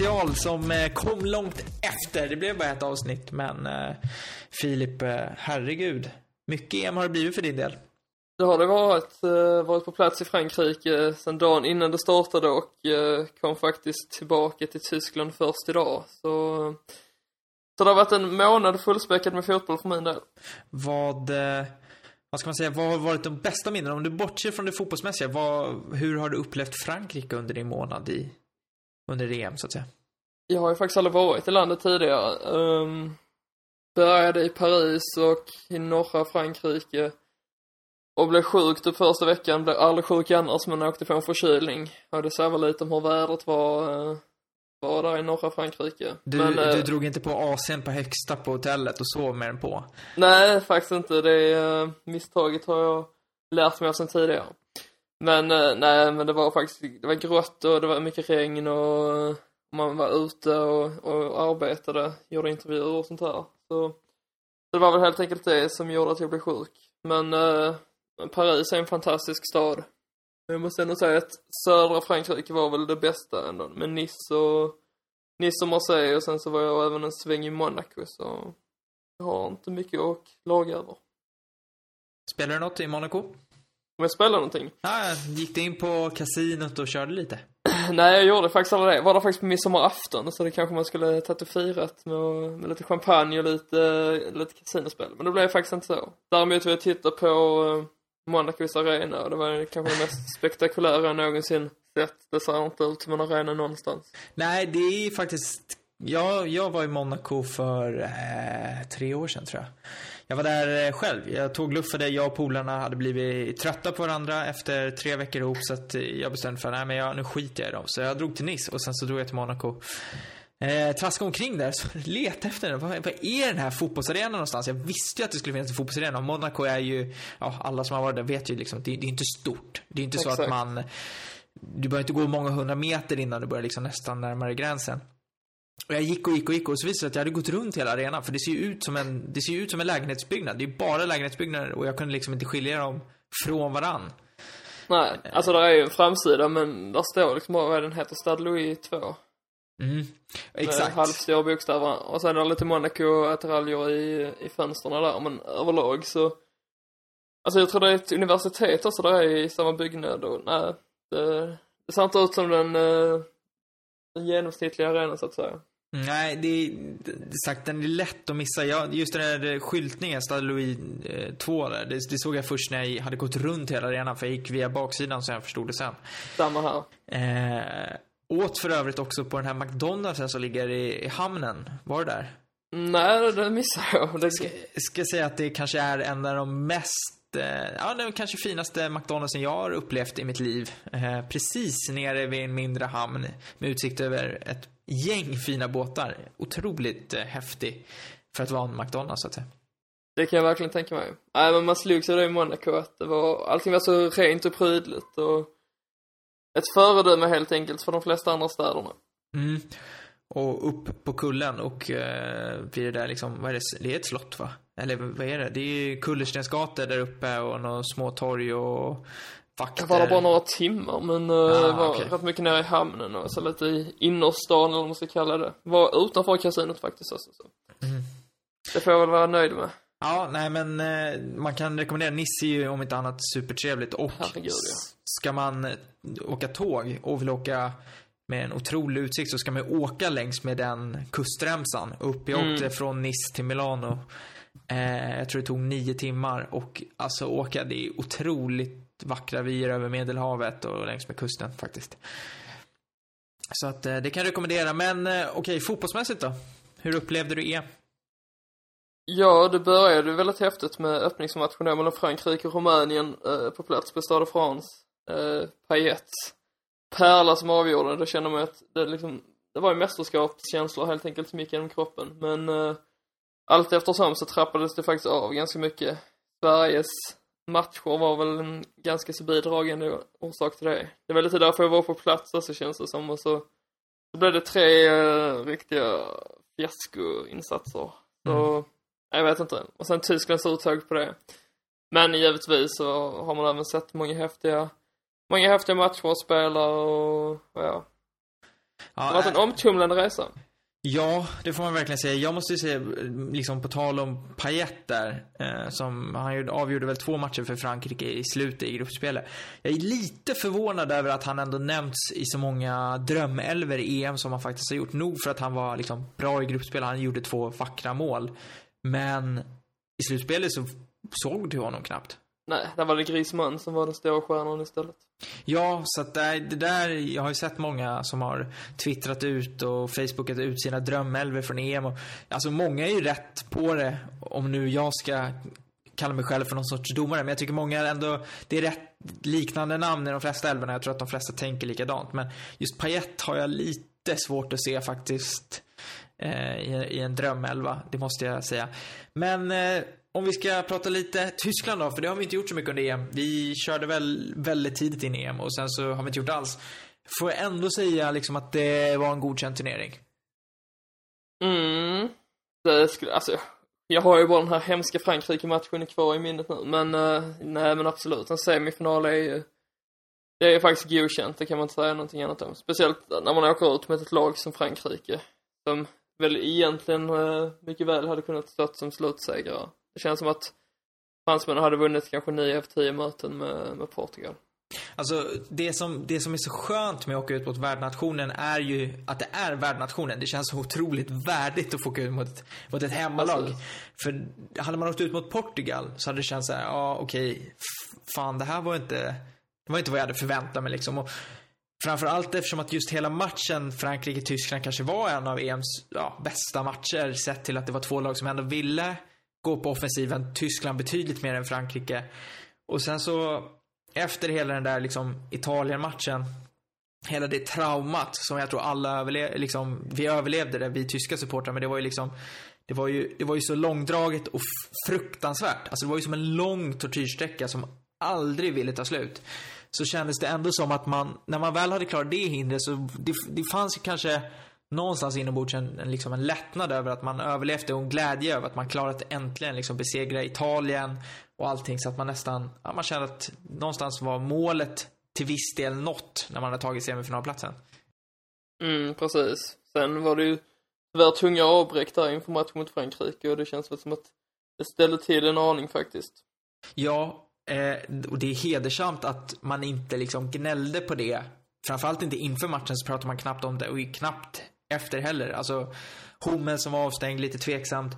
EM-special som eh, kom långt efter. Det blev bara ett avsnitt, men eh, Filip, eh, herregud. Mycket EM har det blivit för din del. Det har det varit. Varit på plats i Frankrike sen dagen innan det startade och kom faktiskt tillbaka till Tyskland först idag. Så, så det har varit en månad fullspäckad med fotboll för min del. Vad, vad ska man säga, vad har varit de bästa minnena? Om du bortser från det fotbollsmässiga, vad, hur har du upplevt Frankrike under din månad i, under EM, så att säga? Jag har ju faktiskt aldrig varit i landet tidigare. Um, började i Paris och i norra Frankrike. Och blev sjuk typ första veckan, blev aldrig sjuk annars men åkte på en förkylning. Och det säger väl lite om hur vädret var, eh, var där i norra Frankrike. Du, men, eh, du drog inte på AC'n på högsta på hotellet och sov med den på? Nej, faktiskt inte. Det eh, misstaget har jag lärt mig av sen tidigare. Men eh, nej, men det var faktiskt, det var grått och det var mycket regn och man var ute och, och arbetade, gjorde intervjuer och sånt här. Så det var väl helt enkelt det som gjorde att jag blev sjuk. Men eh, Paris är en fantastisk stad. Jag måste ändå säga att södra Frankrike var väl det bästa ändå. Med Nice och, Nice och Marseille och sen så var jag även en sväng i Monaco så jag har inte mycket att klaga över. Spelar du något i Monaco? Om jag spelar någonting? Ja, gick du in på kasinot och körde lite? Nej, jag gjorde faktiskt aldrig det. Var det faktiskt på midsommarafton så det kanske man skulle tagit och firat med, med lite champagne och lite, lite kasinospel. Men det blev faktiskt inte så. Däremot vill jag titta på eh, Monacos arena och det var kanske det mest spektakulära jag någonsin sett. Det ser inte ut som en arena någonstans. Nej, det är faktiskt... Jag, jag var i Monaco för eh, tre år sedan, tror jag. Jag var där eh, själv. Jag tog luffade. Jag och polarna hade blivit trötta på varandra efter tre veckor ihop. Så att eh, jag bestämde för att nej, nu skiter jag i dem. Så jag drog till Nice och sen så drog jag till Monaco. Eh, traskade omkring där, så letade efter den. Vad, vad är den här fotbollsarenan någonstans? Jag visste ju att det skulle finnas en fotbollsarena. Monaco är ju, ja, alla som har varit där vet ju liksom, det, det är inte stort. Det är inte så att Exakt. man, du behöver inte gå många hundra meter innan du börjar liksom nästan närmare gränsen. Och jag gick och gick och gick och så visade det att jag hade gått runt hela arenan. För det ser ju ut som en, det ser ju ut som en lägenhetsbyggnad. Det är bara lägenhetsbyggnader och jag kunde liksom inte skilja dem från varann. Nej, alltså där är ju en framsida men där står liksom vad den heter, Stade Louis 2. Mm. Med Exakt. halvstora bokstäver. Och sen är det lite Monaco-attiraljer i, i fönstren där, men överlag så... Alltså jag tror det är ett universitet också där är i samma byggnad och nej, det, det ser inte ut som den, eh, den genomsnittliga arenan så att säga. Nej, det är, det sagt, den är lätt att missa. Jag, just den där skyltningen, Stade Louis eh, 2 där, det, det såg jag först när jag hade gått runt hela arenan, för jag gick via baksidan så jag förstod det sen. Samma här. Eh, åt för övrigt också på den här McDonaldsen som ligger i, i hamnen. Var du där? Nej, det missade jag. Det, Ska, ska säga att det kanske är en av de mest, eh, ja den kanske finaste McDonaldsen jag har upplevt i mitt liv. Eh, precis nere vid en mindre hamn med utsikt över ett gäng fina båtar. Otroligt eh, häftig för att vara en McDonalds så att säga. det kan jag verkligen tänka mig. Nej, men man slogs ju det i Monaco att det var, allting var så rent och prydligt och ett föredöme helt enkelt för de flesta andra städerna. Mm. Och upp på kullen och eh, blir det där liksom, vad är det, det är ett slott va? Eller vad är det? Det är kullerstensgator där uppe och några små torg och vakter. Jag var där bara några timmar men eh, Ah, var okej. rätt mycket nere i hamnen och så lite i innerstan eller vad man ska kalla det. Var utanför kasinot faktiskt också. Så. Mm. Det får jag väl vara nöjd med. Ja, nej men eh, man kan rekommendera. Nice är ju om inte annat supertrevligt. Och Herregud, ja. ska man åka tåg och vill åka med en otrolig utsikt så ska man ju åka längs med den kustremsan upp. Jag Mm. åkte från Nice till Milano. Eh, jag tror det tog nio timmar och alltså åka, det är otroligt vackra vyer över Medelhavet och längs med kusten faktiskt. Så att eh, det kan jag rekommendera. Men eh, okej, fotbollsmässigt då? Hur upplevde du EM? Ja, det började väldigt häftigt med öppningsmatchen då mellan Frankrike och Rumänien eh, på plats på Stade de France. Eh, Payet. Pärla som avgjorde, då kände man att det liksom, det var ju mästerskapskänslor helt enkelt som gick genom kroppen. Men eh, allt eftersom så trappades det faktiskt av ganska mycket. Sveriges matcher var väl en ganska så bidragande orsak till det. Det var lite därför jag var på plats också känns det som och så, så blev det tre eh, riktiga fiaskoinsatser. Så, jag vet inte. Och sen Tysklands uttåg på det. Men givetvis så har man även sett många häftiga, många häftiga matcher och spelare och, och ja. Ja, Det har varit en äh, omtumlande resa. Ja, det får man verkligen säga. Jag måste ju säga, liksom på tal om Payet där, eh, som han gjorde, avgjorde väl två matcher för Frankrike i slutet i gruppspelet. Jag är lite förvånad över att han ändå nämnts i så många drömelver i EM som han faktiskt har gjort. Nog för att han var liksom bra i gruppspel, han gjorde två vackra mål. Men i slutspelet så såg du honom knappt. Nej, där var det Griezmann som var den stora stjärnan istället. Ja, så att det, det där, jag har ju sett många som har twittrat ut och facebookat ut sina drömelver från EM och, alltså många är ju rätt på det, om nu jag ska kalla mig själv för någon sorts domare, men jag tycker många ändå, det är rätt liknande namn i de flesta älvorna, jag tror att de flesta tänker likadant, men just Payet har jag lite svårt att se faktiskt eh, i, i en drömelva, det måste jag säga. Men eh, om vi ska prata lite Tyskland då, för det har vi inte gjort så mycket under EM. Vi körde väl väldigt tidigt in i EM och sen så har vi inte gjort alls. Får jag ändå säga liksom att det var en godkänd turnering. Mm. Det skulle, alltså, jag har ju bara den här hemska Frankrike-matchen kvar i minnet nu, men uh, nej men absolut, en semifinal är ju det är ju faktiskt godkänt, det kan man inte säga någonting annat om. Speciellt när man åker ut med ett lag som Frankrike, som väl egentligen uh, mycket väl hade kunnat stått som slutsegrare. Det känns som att fransmännen hade vunnit kanske 9 av 10 möten med, med Portugal. Alltså, det som, det som är så skönt med att åka ut mot värdnationen är ju att det är värdnationen. Det känns så otroligt värdigt att få åka ut mot, ett- mot ett hemmalag. Precis. För hade man åkt ut mot Portugal så hade det känts så ja okej, f- fan det här var inte, det var inte vad jag hade förväntat mig liksom. Och framförallt eftersom att just hela matchen Frankrike-Tyskland kanske var en av EMs ja, bästa matcher sett till att det var två lag som ändå ville gå på offensiven. Tyskland betydligt mer än Frankrike. Och sen så efter hela den där liksom Italien-matchen hela det traumat som jag tror alla överlevde, liksom, vi överlevde det, vi tyska supportrar, men det var ju liksom det var ju, det var ju så långdraget och fruktansvärt. Alltså det var ju som en lång tortyrsträcka som aldrig ville ta slut. Så kändes det ändå som att man, när man väl hade klarat det hindret så det, det fanns ju kanske någonstans inombords en, en, liksom en lättnad över att man överlevde och en glädje över att man klarat äntligen liksom besegra Italien och allting så att man nästan, ja, man kände att någonstans var målet till viss del nått när man har tagit semifinalplatsen. Mm, precis. Sen var det ju tyvärr tunga avbräck där inför matchen mot Frankrike och det känns väl som att det ställde till en aning faktiskt. Ja, eh, och det är hedersamt att man inte liksom gnällde på det. Framförallt inte inför matchen så pratar man knappt om det och knappt efter heller. Alltså, Hummel som var avstängd, lite tveksamt.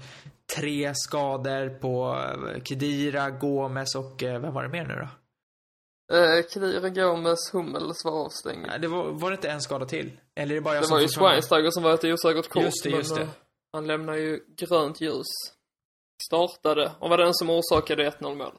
Tre skador på eh, Kedira, Gomes och eh, vem var det mer nu då? Eh, Kedira Gomes Hummels var avstängd. Nej, det var, var det inte en skada till? Eller är det bara jag Det som var ju Schweinsteiger som var ett osäkert kort. Just det, just det. eh, Han lämnar ju grönt ljus. Startade och var den som orsakade 1-0 målet.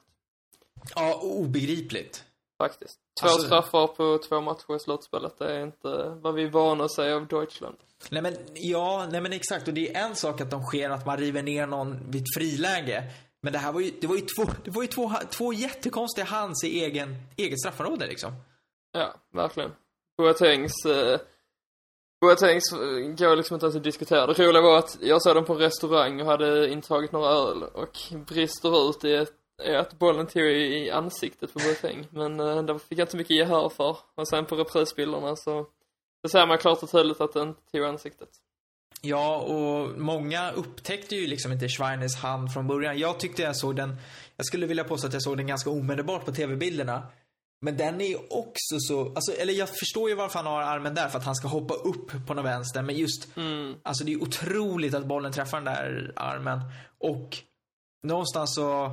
Ja, obegripligt. Faktiskt. Två Alltså- straffar på två matcher i slutspelet. Det är inte vad vi är vana att säga av Deutschland. Nej men, ja, nej men exakt. Och det är en sak att de sker att man river ner någon vid ett friläge. Men det här var ju, det var ju två, det var ju två, två jättekonstiga hands i egen, eget straffområde liksom. Ja, verkligen. Boatengs... Eh, Boatengs eh, går liksom inte ens att diskutera. Det roliga var att jag såg dem på en restaurang och hade intagit några öl och brister ut i ett att bollen tog i ansiktet på Boateng. Men eh, det fick jag inte så mycket gehör för. Och sen på reprisbilderna så det ser man klart och tydligt att den tog ansiktet. Ja, och många upptäckte ju liksom inte Schweiners hand från början. Jag tyckte jag såg den, jag skulle vilja påstå att jag såg den ganska omedelbart på tv-bilderna. Men den är ju också så, alltså, eller jag förstår ju varför han har armen där, för att han ska hoppa upp på någon vänster. Men just, Mm. alltså det är otroligt att bollen träffar den där armen. Och någonstans så,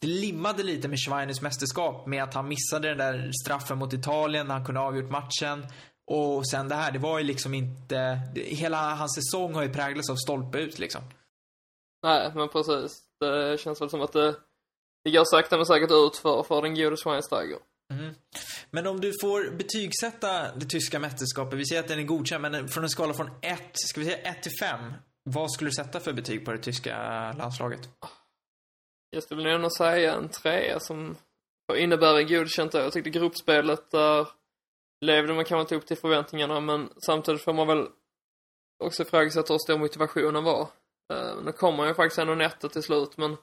det limmade lite med Schweiners mästerskap med att han missade den där straffen mot Italien när han kunde ha avgjort matchen. Och sen det här, det var ju liksom inte, hela hans säsong har ju präglats av stolpe ut liksom. Nej, men precis. Det känns väl som att det, det går sakta men säkert ut för, för den gode Schweinsteiger. Men om du får betygsätta det tyska mästerskapet, vi säger att den är godkänd, men från en skala från 1, ska vi säga 1 till 5, vad skulle du sätta för betyg på det tyska landslaget? Jag skulle nog säga en trea som innebär en godkänt. Jag tyckte gruppspelet där levde man kanske inte upp till förväntningarna men samtidigt får man väl också ifrågasätta hur stor motivationen var. Eh, Nu kom man ju faktiskt ändå netto till slut men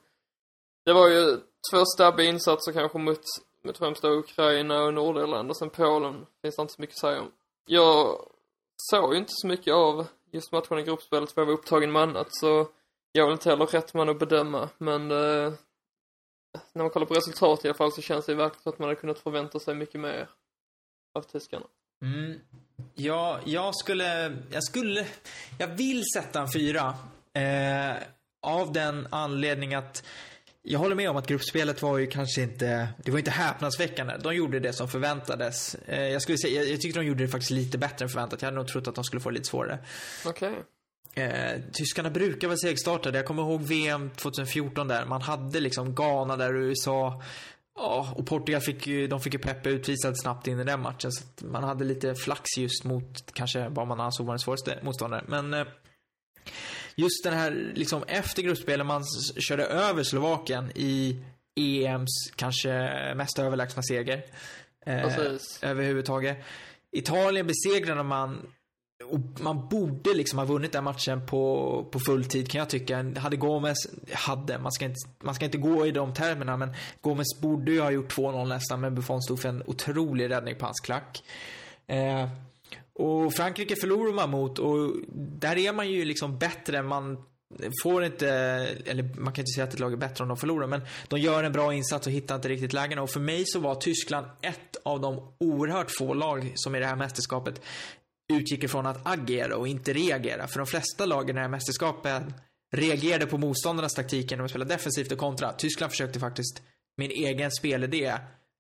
det var ju två stabbiga insatser kanske mot, mot främst Ukraina och Nordirland och sen Polen finns det inte så mycket att säga om. Jag såg ju inte så mycket av just matchen i gruppspelet för jag var upptagen med annat så jag är väl inte heller rätt man att bedöma men eh, när man kollar på resultat i alla fall så känns det verkligen som att man hade kunnat förvänta sig mycket mer av tyskarna. Mm. Ja, jag skulle, jag skulle, jag vill sätta en fyra. Eh, av den anledning att jag håller med om att gruppspelet var ju kanske inte, det var inte häpnadsväckande. De gjorde det som förväntades. Eh, jag skulle säga, jag, jag tyckte de gjorde det faktiskt lite bättre än förväntat. Jag hade nog trott att de skulle få det lite svårare. Okej. Eh, tyskarna brukar vara segstartade. Jag kommer ihåg VM 2014 där. Man hade liksom Ghana där och USA. Ja, och Portugal fick ju, de fick ju Pepe utvisad snabbt in i den matchen. Så man hade lite flax just mot kanske vad man ansåg var den svåraste motståndaren. Men eh, just den här, liksom efter gruppspelet, man körde över Slovakien i EMs kanske mest överlägsna seger. Eh, överhuvudtaget. Italien besegrade man och man borde liksom ha vunnit den matchen på, på fulltid kan jag tycka. Hade Gomes, hade, man ska, inte, man ska inte gå i de termerna men Gomes borde ju ha gjort 2-0 nästan men Buffon stod för en otrolig räddning på hans klack. Eh, och Frankrike förlorar man mot och där är man ju liksom bättre. Man får inte, eller man kan inte säga att ett lag är bättre om de förlorar, men de gör en bra insats och hittar inte riktigt lägena. Och för mig så var Tyskland ett av de oerhört få lag som i det här mästerskapet utgick ifrån att agera och inte reagera. För de flesta lagen i det här mästerskapet reagerade på motståndarnas taktik genom att spela defensivt och kontra. Tyskland försökte faktiskt med en egen spelidé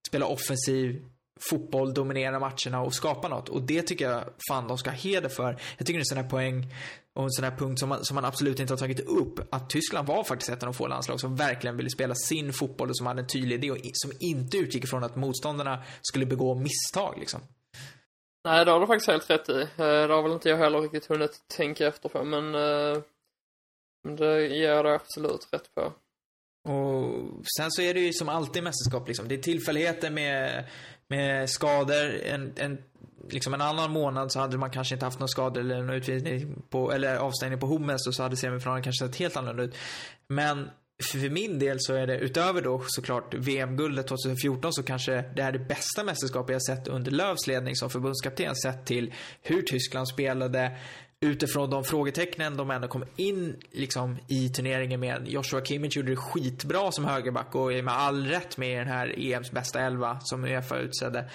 spela offensiv fotboll, dominera matcherna och skapa något. Och det tycker jag fan de ska ha heder för. Jag tycker det är en sån här poäng och en sån här punkt som man, som man absolut inte har tagit upp. Att Tyskland var faktiskt ett av de få landslag som verkligen ville spela sin fotboll och som hade en tydlig idé och som inte utgick ifrån att motståndarna skulle begå misstag liksom. Nej, det har du faktiskt helt rätt i. Eh, det har väl inte jag heller riktigt hunnit tänka efter på, men eh, det ger jag dig absolut rätt på. Och sen så är det ju som alltid i mästerskap liksom. Det är tillfälligheter med, med skador. En, en, liksom en annan månad så hade man kanske inte haft någon skada eller någon utvisning på, eller avstängning på Hummels och så hade semifinalen kanske sett helt annorlunda ut. Men för min del så är det utöver då såklart VM-guldet 2014 så kanske det är det bästa mästerskapet jag sett under Lööfs ledning som förbundskapten sett till hur Tyskland spelade utifrån de frågetecknen de ändå kom in liksom i turneringen med. Joshua Kimmich gjorde det skitbra som högerback och är med all rätt med i den här EMs bästa elva som Uefa utsedde.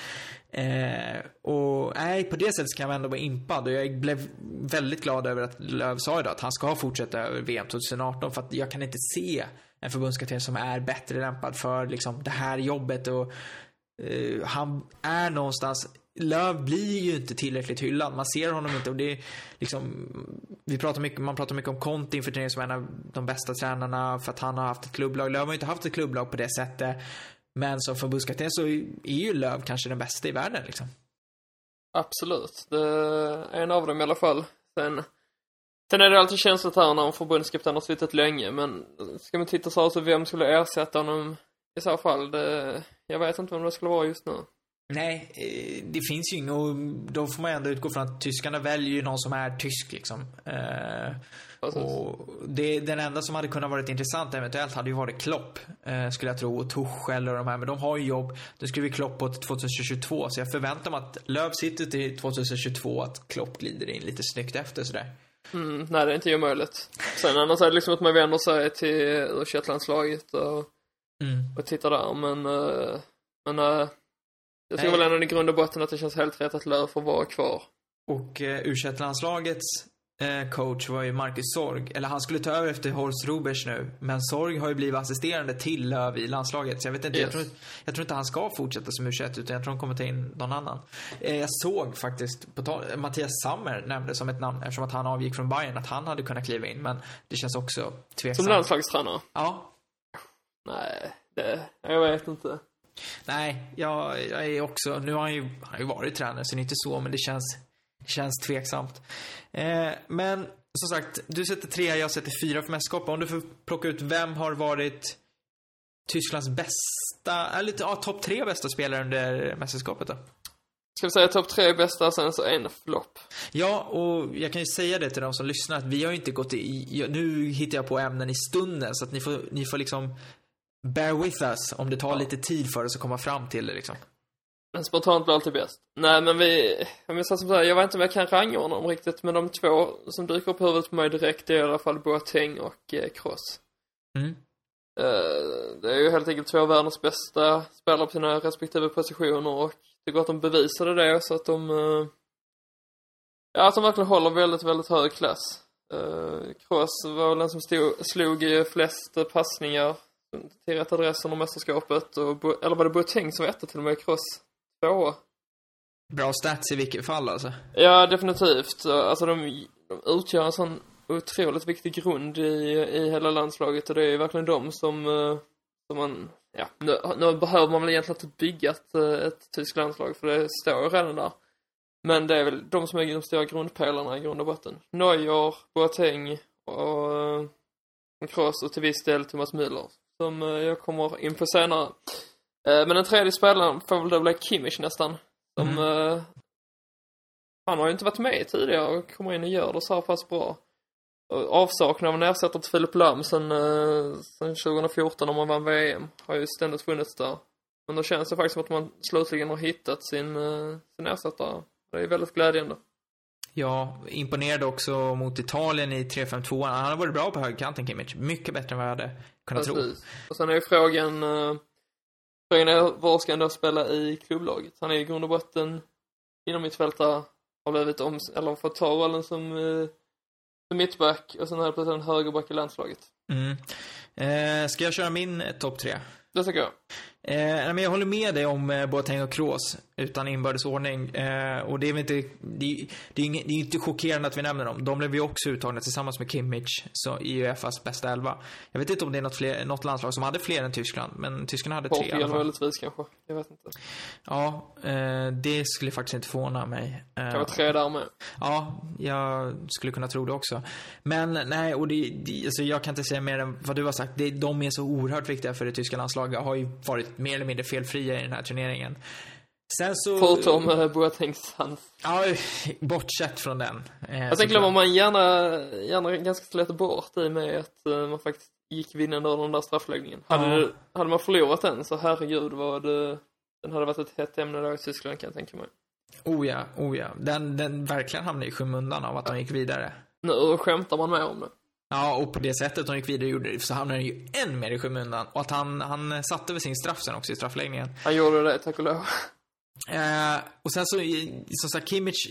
Eh, och nej, på det sättet kan jag ändå vara impad och jag blev väldigt glad över att Löv sa idag att han ska fortsätta över VM 2018 för att jag kan inte se en förbundskapten som är bättre lämpad för liksom det här jobbet och eh, han är någonstans Löv blir ju inte tillräckligt hyllad. Man ser honom inte och det är liksom vi pratar mycket, man pratar mycket om Conte inför turneringen som en av de bästa tränarna för att han har haft ett klubblag. Löv har ju inte haft ett klubblag på det sättet. Men som förbundskapten så är ju Löv kanske den bästa i världen liksom. Absolut. Det är en av dem i alla fall. Sen, sen är det alltid känsligt här när en förbundskapten har suttit länge, men ska man titta så här så vem skulle ersätta honom i så fall? Det, jag vet inte vem det skulle vara just nu. Nej, eh, det finns ju inget och då får man ändå utgå från att tyskarna väljer ju någon som är tysk liksom. Eh, och det, den enda som hade kunnat varit intressant eventuellt hade ju varit Klopp, eh, skulle jag tro. Och Tuchel och de här, men de har ju jobb. Nu skriver Klopp på till 2022, så jag förväntar mig att Löv sitter till 2022, att Klopp glider in lite snyggt efter sådär. Mm, nej, det är inte omöjligt. Sen annars är det liksom att man vänder sig till u landslaget och, Mm. och tittar där, men, men jag tror Nej. väl ändå i grund och botten att det känns helt rätt att Löw får vara kvar. Och eh, u landslagets eh, coach var ju Marcus Sorg. Eller han skulle ta över efter Horst Rubers nu. Men Sorg har ju blivit assisterande till Löv i landslaget. Så jag vet inte, jag, Yes. tror, jag tror inte han ska fortsätta som u utan jag tror han kommer ta in någon annan. Eh, jag såg faktiskt, på tal, Mattias Sammer nämnde som ett namn eftersom att han avgick från Bayern att han hade kunnat kliva in. Men det känns också tveksamt. Som landslagstränare? Ja. Nej, det, jag vet inte. Nej, jag, jag är också, nu har han ju, han har ju varit tränare så det är inte så, men det känns, det känns tveksamt. Eh, men som sagt, du sätter tre, jag sätter fyra för mästerskapet. Om du får plocka ut vem har varit Tysklands bästa, eller ja, topp tre bästa spelare under mästerskapet då? Ska vi säga topp tre bästa, sen så en flopp. Ja, och jag kan ju säga det till de som lyssnar att vi har ju inte gått i, nu hittar jag på ämnen i stunden så att ni får, ni får liksom bear with us om det tar lite tid för oss att komma fram till det liksom. Men spontant blir alltid bäst. Nej men vi, jag minns som så här, jag vet inte om jag kan rangordna dem riktigt, men de två som dyker upp i huvudet på mig direkt är i alla fall Boateng och eh, Kroos. Mm. Eh, det är ju helt enkelt två av världens bästa spelare på sina respektive positioner och tycker att de bevisade det så att de eh, Ja, att de verkligen håller väldigt, väldigt hög klass. Uh, Kroos var den som stod, slog i flest passningar till rätt adress under mästerskapet. Och, eller var det Boateng som var etta till och med? Kroos tvåa. Bra stats i vilket fall alltså. Ja, definitivt. Alltså de, de utgör en sån otroligt viktig grund i, i hela landslaget och det är verkligen de som, uh, som man, ja, nu, nu behöver man väl egentligen inte bygga ett, ett tyskt landslag för det står ju redan där. Men det är väl de som är de stora grundpelarna i grund och botten. Neuer, Boateng och eh, Kroos och till viss del Thomas Müller. Som eh, jag kommer in på senare. Eh, men den tredje spelaren får väl då bli Kimmich nästan. Som, mm. han har ju inte varit med tidigare och kommer in och gör det så pass bra. Avsaknad av en ersättare till Filip Lam sen, sen 2014 när man vann VM har ju ständigt funnits där. Men då känns det faktiskt som att man slutligen har hittat sin, sin ersättare. Det är väldigt glädjande. Ja, imponerade också mot Italien i 3-5-2. Han har varit bra på högerkanten, Kimmich. Mycket bättre än vad jag hade kunnat Precis. tro. Och sen är ju frågan, uh, frågan är var ska han då spela i klubblaget? Han är i grund och botten inom mittfältare, har blivit om, eller fått ta rollen som, som mittback och sen jag plötsligt en högerback i landslaget. Mm. Eh, ska jag köra min topp tre? Det tycker jag. Eh, men jag håller med dig om eh, Boateng och Kroos utan inbördes ordning. Eh, och det är väl inte, det, det, är inget, det är inte chockerande att vi nämner dem. De blev ju också uttagna tillsammans med Kimmich så, i Uefas bästa elva. Jag vet inte om det är något, fler, något landslag som hade fler än Tyskland, men tyskarna hade Portugal tre i alla fall. möjligtvis kanske. Jag vet inte. Ja, eh, det skulle faktiskt inte förvåna mig. Eh, kan vara tre där med. Ja, jag skulle kunna tro det också. Men nej, och det, det, alltså, jag kan inte säga mer än vad du har sagt. Det, de är så oerhört viktiga för det tyska landslaget. Har ju varit mer eller mindre felfria i den här turneringen. Sen så... Förutom uh, Boatengs hand. Ja, bortsett från den. Eh, jag tänker att man gärna, gärna ganska lätt bort i med att uh, man faktiskt gick vinnande av den där straffläggningen. Ja. Hade, hade man förlorat den så herregud vad det, den hade varit ett hett ämne där i Tyskland kan jag tänka mig. Oh ja, oh ja. Den, den verkligen hamnade i skymundan av att ja. de gick vidare. Nu skämtar man med om det. Ja, och på det sättet de gick vidare gjorde så hamnade han ju än mer i skymundan. Och att han, han satte väl sin straff sen också i straffläggningen. Han gjorde det, tack och lov. Eh, och sen så, som sagt, Kimmich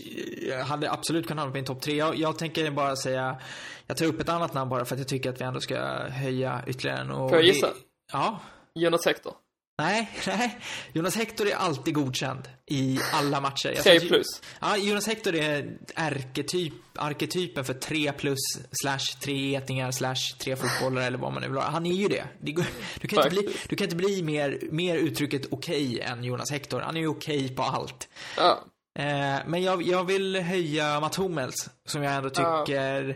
eh, hade absolut kunnat hamna på en topp tre. Jag, jag, tänker bara säga, jag tar upp ett annat namn bara för att jag tycker att vi ändå ska höja ytterligare en. Får jag gissa? Det, ja. Jonas Hector. Nej, nej. Jonas Hector är alltid godkänd i alla matcher. 3 plus. Ja, Jonas Hector är arketyp, arketypen för 3 plus slash tre getingar slash tre fotbollar eller vad man nu vill ha. Han är ju det. Du kan, inte bli, du kan inte bli mer, mer uttrycket okej okay än Jonas Hector. Han är ju okej okay på allt. Ja. Eh, men jag, jag vill höja Mats Hummels, som jag ändå tycker ja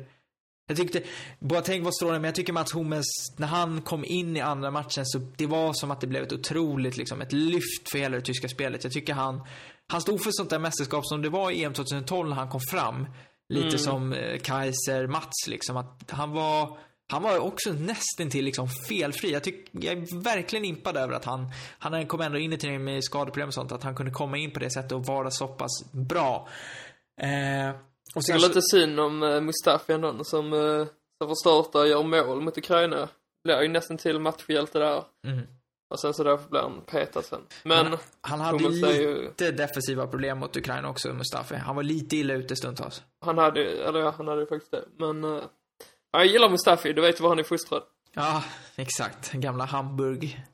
jag tyckte, Boateng var strålande, men jag tycker Mats Hummels, när han kom in i andra matchen så det var som att det blev ett otroligt, liksom, ett lyft för hela det tyska spelet. Jag tycker han, han stod för sånt där mästerskap som det var i EM 2012 när han kom fram. Lite mm. som eh, Kaiser, Mats liksom, att han var, han var också nästan till liksom felfri. Jag, tyck, jag är verkligen impad över att han, han kom ändå in i turneringen med skadeproblem och sånt, att han kunde komma in på det sättet och vara så pass bra. Eh, och sen lite synd om uh, Mustafi ändå, som, uh, som får starta och gör mål mot Ukraina. Blir ju nästan till matchhjälte där. Mm. Och sen så därför blir han petad sen. Men han, han hade lite ju... defensiva problem mot Ukraina också, Mustafi. Han var lite illa ute stundtals. Han hade, eller ja, han hade faktiskt det. Men, uh, jag gillar Mustafi, du vet var han är fostrad. Ja, exakt. Gamla Hamburg.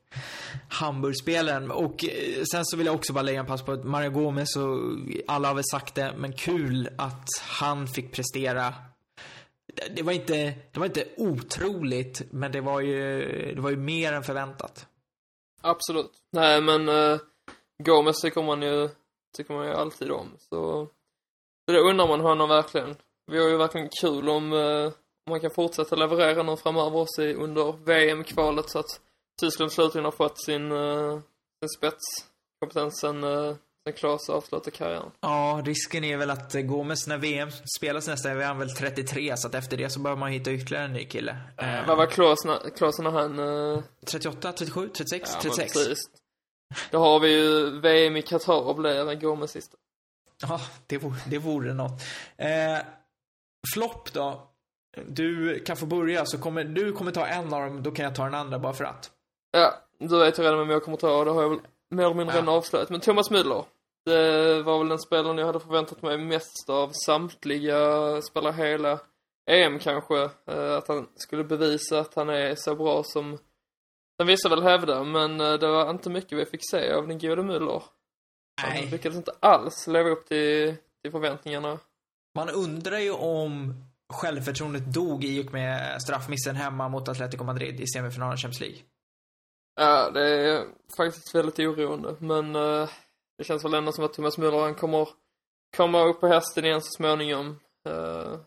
Hamburgspelaren. Och eh, sen så vill jag också bara lägga en pass på att Mario Gomez och alla har väl sagt det, men kul att han fick prestera. Det var inte, det var inte otroligt, men det var ju, det var ju mer än förväntat. Absolut. Nej, men uh, Gomez tycker man ju, tycker man ju alltid om. Så det undrar man honom verkligen. Vi har ju verkligen kul om, uh, om man kan fortsätta leverera nu framöver också under VM-kvalet så att Tyskland slutligen har fått sin, uh, sin spetskompetens sen, uh, sen Klas avslutar karriären. Ja, risken är väl att Gomes när VM spelas nästa är han väl 33, så att efter det så behöver man hitta ytterligare en ny kille. Uh, vad var Klas när, Klas när han... Uh... 38, 37, 36, ja, 36? precis. Då har vi ju VM i Qatar blir Gomes sista. Ja, det vore, det vore något. Eh, flopp då? Du kan få börja, så kommer du kommer ta en av dem, då kan jag ta den andra bara för att. Ja, du vet ju redan vem jag kommer ta och det har jag väl mer eller mindre Ja. redan avslöjat. Men Thomas Müller. Det var väl den spelaren jag hade förväntat mig mest av samtliga spelare hela EM kanske. Eh, Att han skulle bevisa att han är så bra som som vissa väl hävdar, men eh, det var inte mycket vi fick se av den gode Müller. Han Nej. lyckades inte alls leva upp till, till förväntningarna. Man undrar ju om självförtroendet dog i och med straffmissen hemma mot Atletico Madrid i semifinalen Champions League. Ja, det är faktiskt väldigt oroande, men eh, det känns väl ändå som att Thomas Müller han kommer komma upp på hästen igen så småningom. Uh,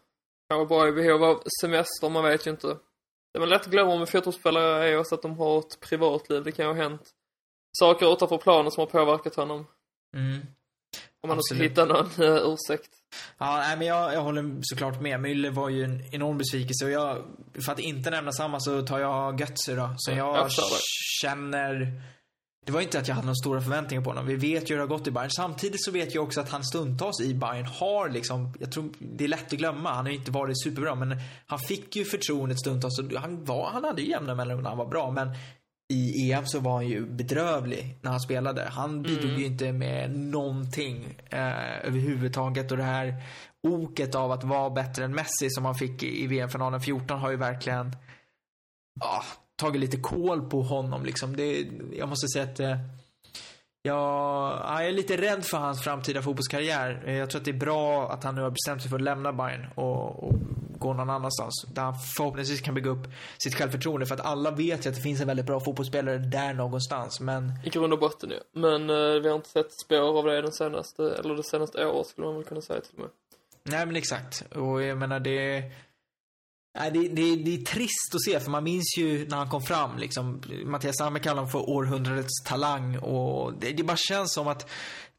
kanske bara i behov av semester, man vet ju inte. Det väl lätt om en fotbollsspelare är också att de har ett privatliv. Det kan ju ha hänt saker utanför planen som har påverkat honom. Mm. Om man Absolut. hitta någon uh, ursäkt. Ja, nej, men jag, jag håller såklart med. Müller var ju en enorm besvikelse och jag, för att inte nämna samma så tar jag Götze då. Så Ja, jag, känner... Det var inte att jag hade några stora förväntningar på honom. Vi vet ju hur det har gått i Bayern. Samtidigt så vet jag också att han stundtals i Bayern har liksom, jag tror det är lätt att glömma. Han har ju inte varit superbra men han fick ju förtroendet stundtals han var, han hade ju jämna mellanrum när han var bra men i EM så var han ju bedrövlig när han spelade. Han bidrog ju inte med någonting eh, överhuvudtaget och det här oket av att vara bättre än Messi som han fick i i VM-finalen 14 har ju verkligen ja, tagit lite koll på honom liksom. Det, jag måste säga att eh, jag, ja, jag är lite rädd för hans framtida fotbollskarriär. Eh, Jag tror att det är bra att han nu har bestämt sig för att lämna Bayern och, och gå någon annanstans. Där han förhoppningsvis kan bygga upp sitt självförtroende. För att alla vet ju att det finns en väldigt bra fotbollsspelare där någonstans. Men I grund och botten ju. Men eh, vi har inte sett spår av det den senaste, eller det senaste året skulle man väl kunna säga till och med. Nej men exakt. Och jag menar det... Nej, det, det, det är trist att se för man minns ju när han kom fram liksom. Mattias Sammer kallar honom för århundradets talang och det, det bara känns som att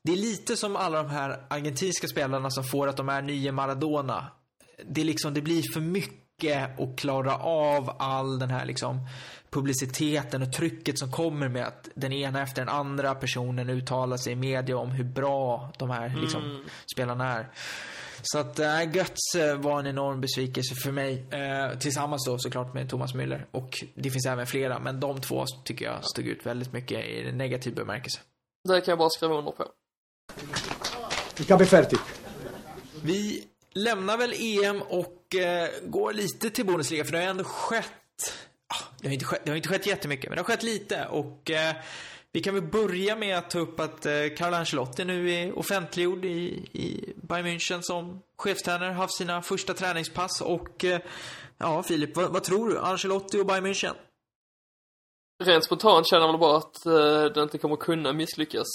det är lite som alla de här argentinska spelarna som får att de är nya Maradona. Det liksom, det blir för mycket att klara av all den här liksom publiciteten och trycket som kommer med att den ena efter den andra personen uttalar sig i media om hur bra de här liksom, spelarna är. Så att äh, Götze var en enorm besvikelse för mig. Eh, tillsammans då såklart med Thomas Müller. Och det finns även flera, men de två tycker jag stod ut väldigt mycket i negativ bemärkelse. Det kan jag bara skriva under på. Il capo è ferti. Vi lämnar väl EM och eh, går lite till Bundesliga, för det har ändå skett... Det, har inte skett det har inte skett jättemycket, men det har skett lite. Och eh, vi kan väl börja med att ta upp att eh, Carlo Ancelotti nu är offentliggjord i, i Bayern München som chefstränare, haft sina första träningspass och... Eh, ja, Filip, vad, vad tror du? Ancelotti och Bayern München? Rent spontant känner jag väl bara att eh, det inte kommer kunna misslyckas.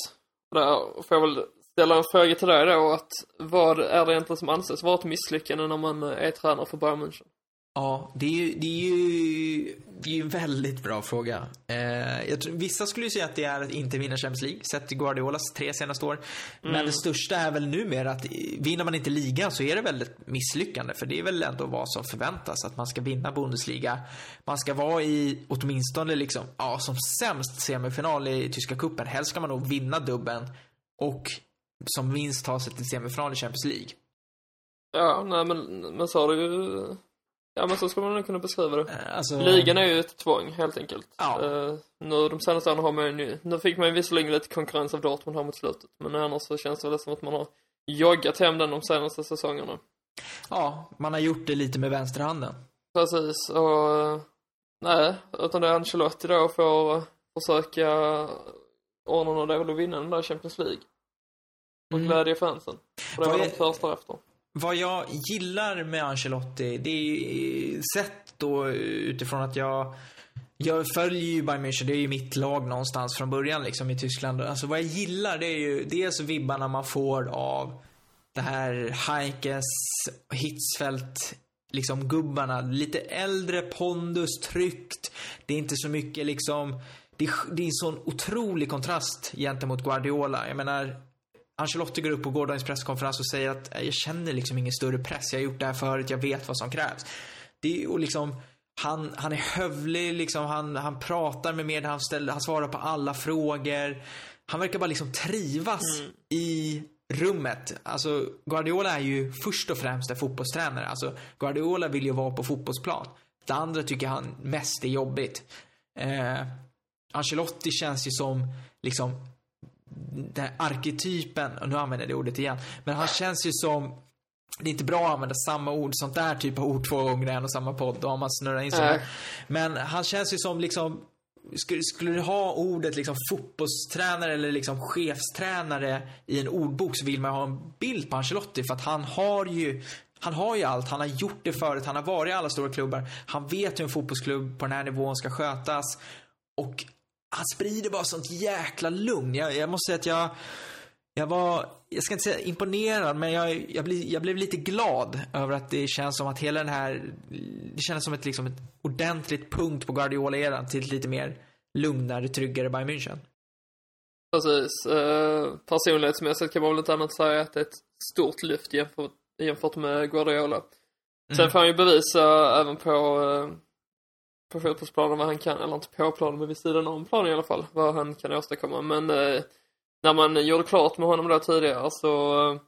Där får jag väl ställa en fråga till dig då att vad är det egentligen som anses vara ett misslyckande när man eh, är tränare för Bayern München? Ja, det är ju, det är ju, det är ju en väldigt bra fråga. Eh, jag tror, vissa skulle ju säga att det är att inte vinna Champions League, sett till Guardiolas tre senaste år. Men det största är väl numera att vinner man inte ligan så är det väl ett misslyckande. För det är väl ändå vad som förväntas, att man ska vinna Bundesliga. Man ska vara i åtminstone liksom, ja, som sämst semifinal i tyska cupen. Helst ska man nog vinna dubben och som minst ta sig till semifinal i Champions League. Ja, nej men, men så har det ju... Ja men så skulle man nog kunna beskriva det. Eh, Alltså, Ligan är ju ett tvång helt enkelt. Ja. Eh, nu de senaste åren har man ju nu, nu fick man ju visserligen lite konkurrens av Dortmund här mot slutet. Men annars så känns det väl som att man har joggat hem den de senaste säsongerna. Ja, man har gjort det lite med vänsterhanden. Precis, och eh, nej, utan det är Ancelotti då får försöka ordna något dåligt och vinna den där Champions League. Och Mm. glädja fansen. För det var är- de törstar efter. Vad jag gillar med Ancelotti, det är eh, sett då eh, utifrån att jag jag följer ju Bayern München, det är ju mitt lag någonstans från början liksom i Tyskland. Alltså vad jag gillar det är ju dels vibbarna man får av det här Heinkes, Hitzfeldt, liksom gubbarna. Lite äldre pondus, tryggt. Det är inte så mycket liksom, det är, det är en sån otrolig kontrast gentemot Guardiola. Jag menar, Ancelotti går upp på gårdagens presskonferens och säger att "Nej, jag känner liksom ingen större press. Jag har gjort det här förut, jag vet vad som krävs. Det är, och liksom, Han, han är hövlig, liksom, han, han pratar med mer, han, ställer, han svarar på alla frågor. Han verkar bara liksom trivas i rummet. Alltså, Guardiola är ju först och främst en fotbollstränare. Alltså, Guardiola vill ju vara på fotbollsplan. Det andra tycker han mest är jobbigt. Eh, Ancelotti känns ju som, liksom, den här arketypen, och nu använder jag det ordet igen, men han känns ju som det är inte bra att använda samma ord, sånt där typ av ord två gånger i en och samma podd. Då har man snurrat in sig. Nej. Men han känns ju som liksom skulle, skulle du ha ordet liksom fotbollstränare eller liksom chefstränare i en ordbok så vill man ha en bild på Ancelotti för att han har ju han har ju allt, han har gjort det förut, han har varit i alla stora klubbar. Han vet hur en fotbollsklubb på den här nivån ska skötas. Och han sprider bara sånt jäkla lugn. Jag, jag måste säga att jag, jag var, jag ska inte säga imponerad, men jag, jag, bli, jag blev lite glad över att det känns som att hela den här, det känns som ett, liksom ett ordentligt punkt på Guardiola-eran till ett lite mer lugnare, tryggare Bayern München. Precis. Eh, personlighetsmässigt kan man väl inte annat säga att det är ett stort lyft jämfört, jämfört med Guardiola. Sen får han ju bevisa även på, eh, på fotbollsplanen vad han kan, eller inte på planen men vid sidan om planen i alla fall, vad han kan åstadkomma. Men eh, när man gjorde klart med honom då tidigare så,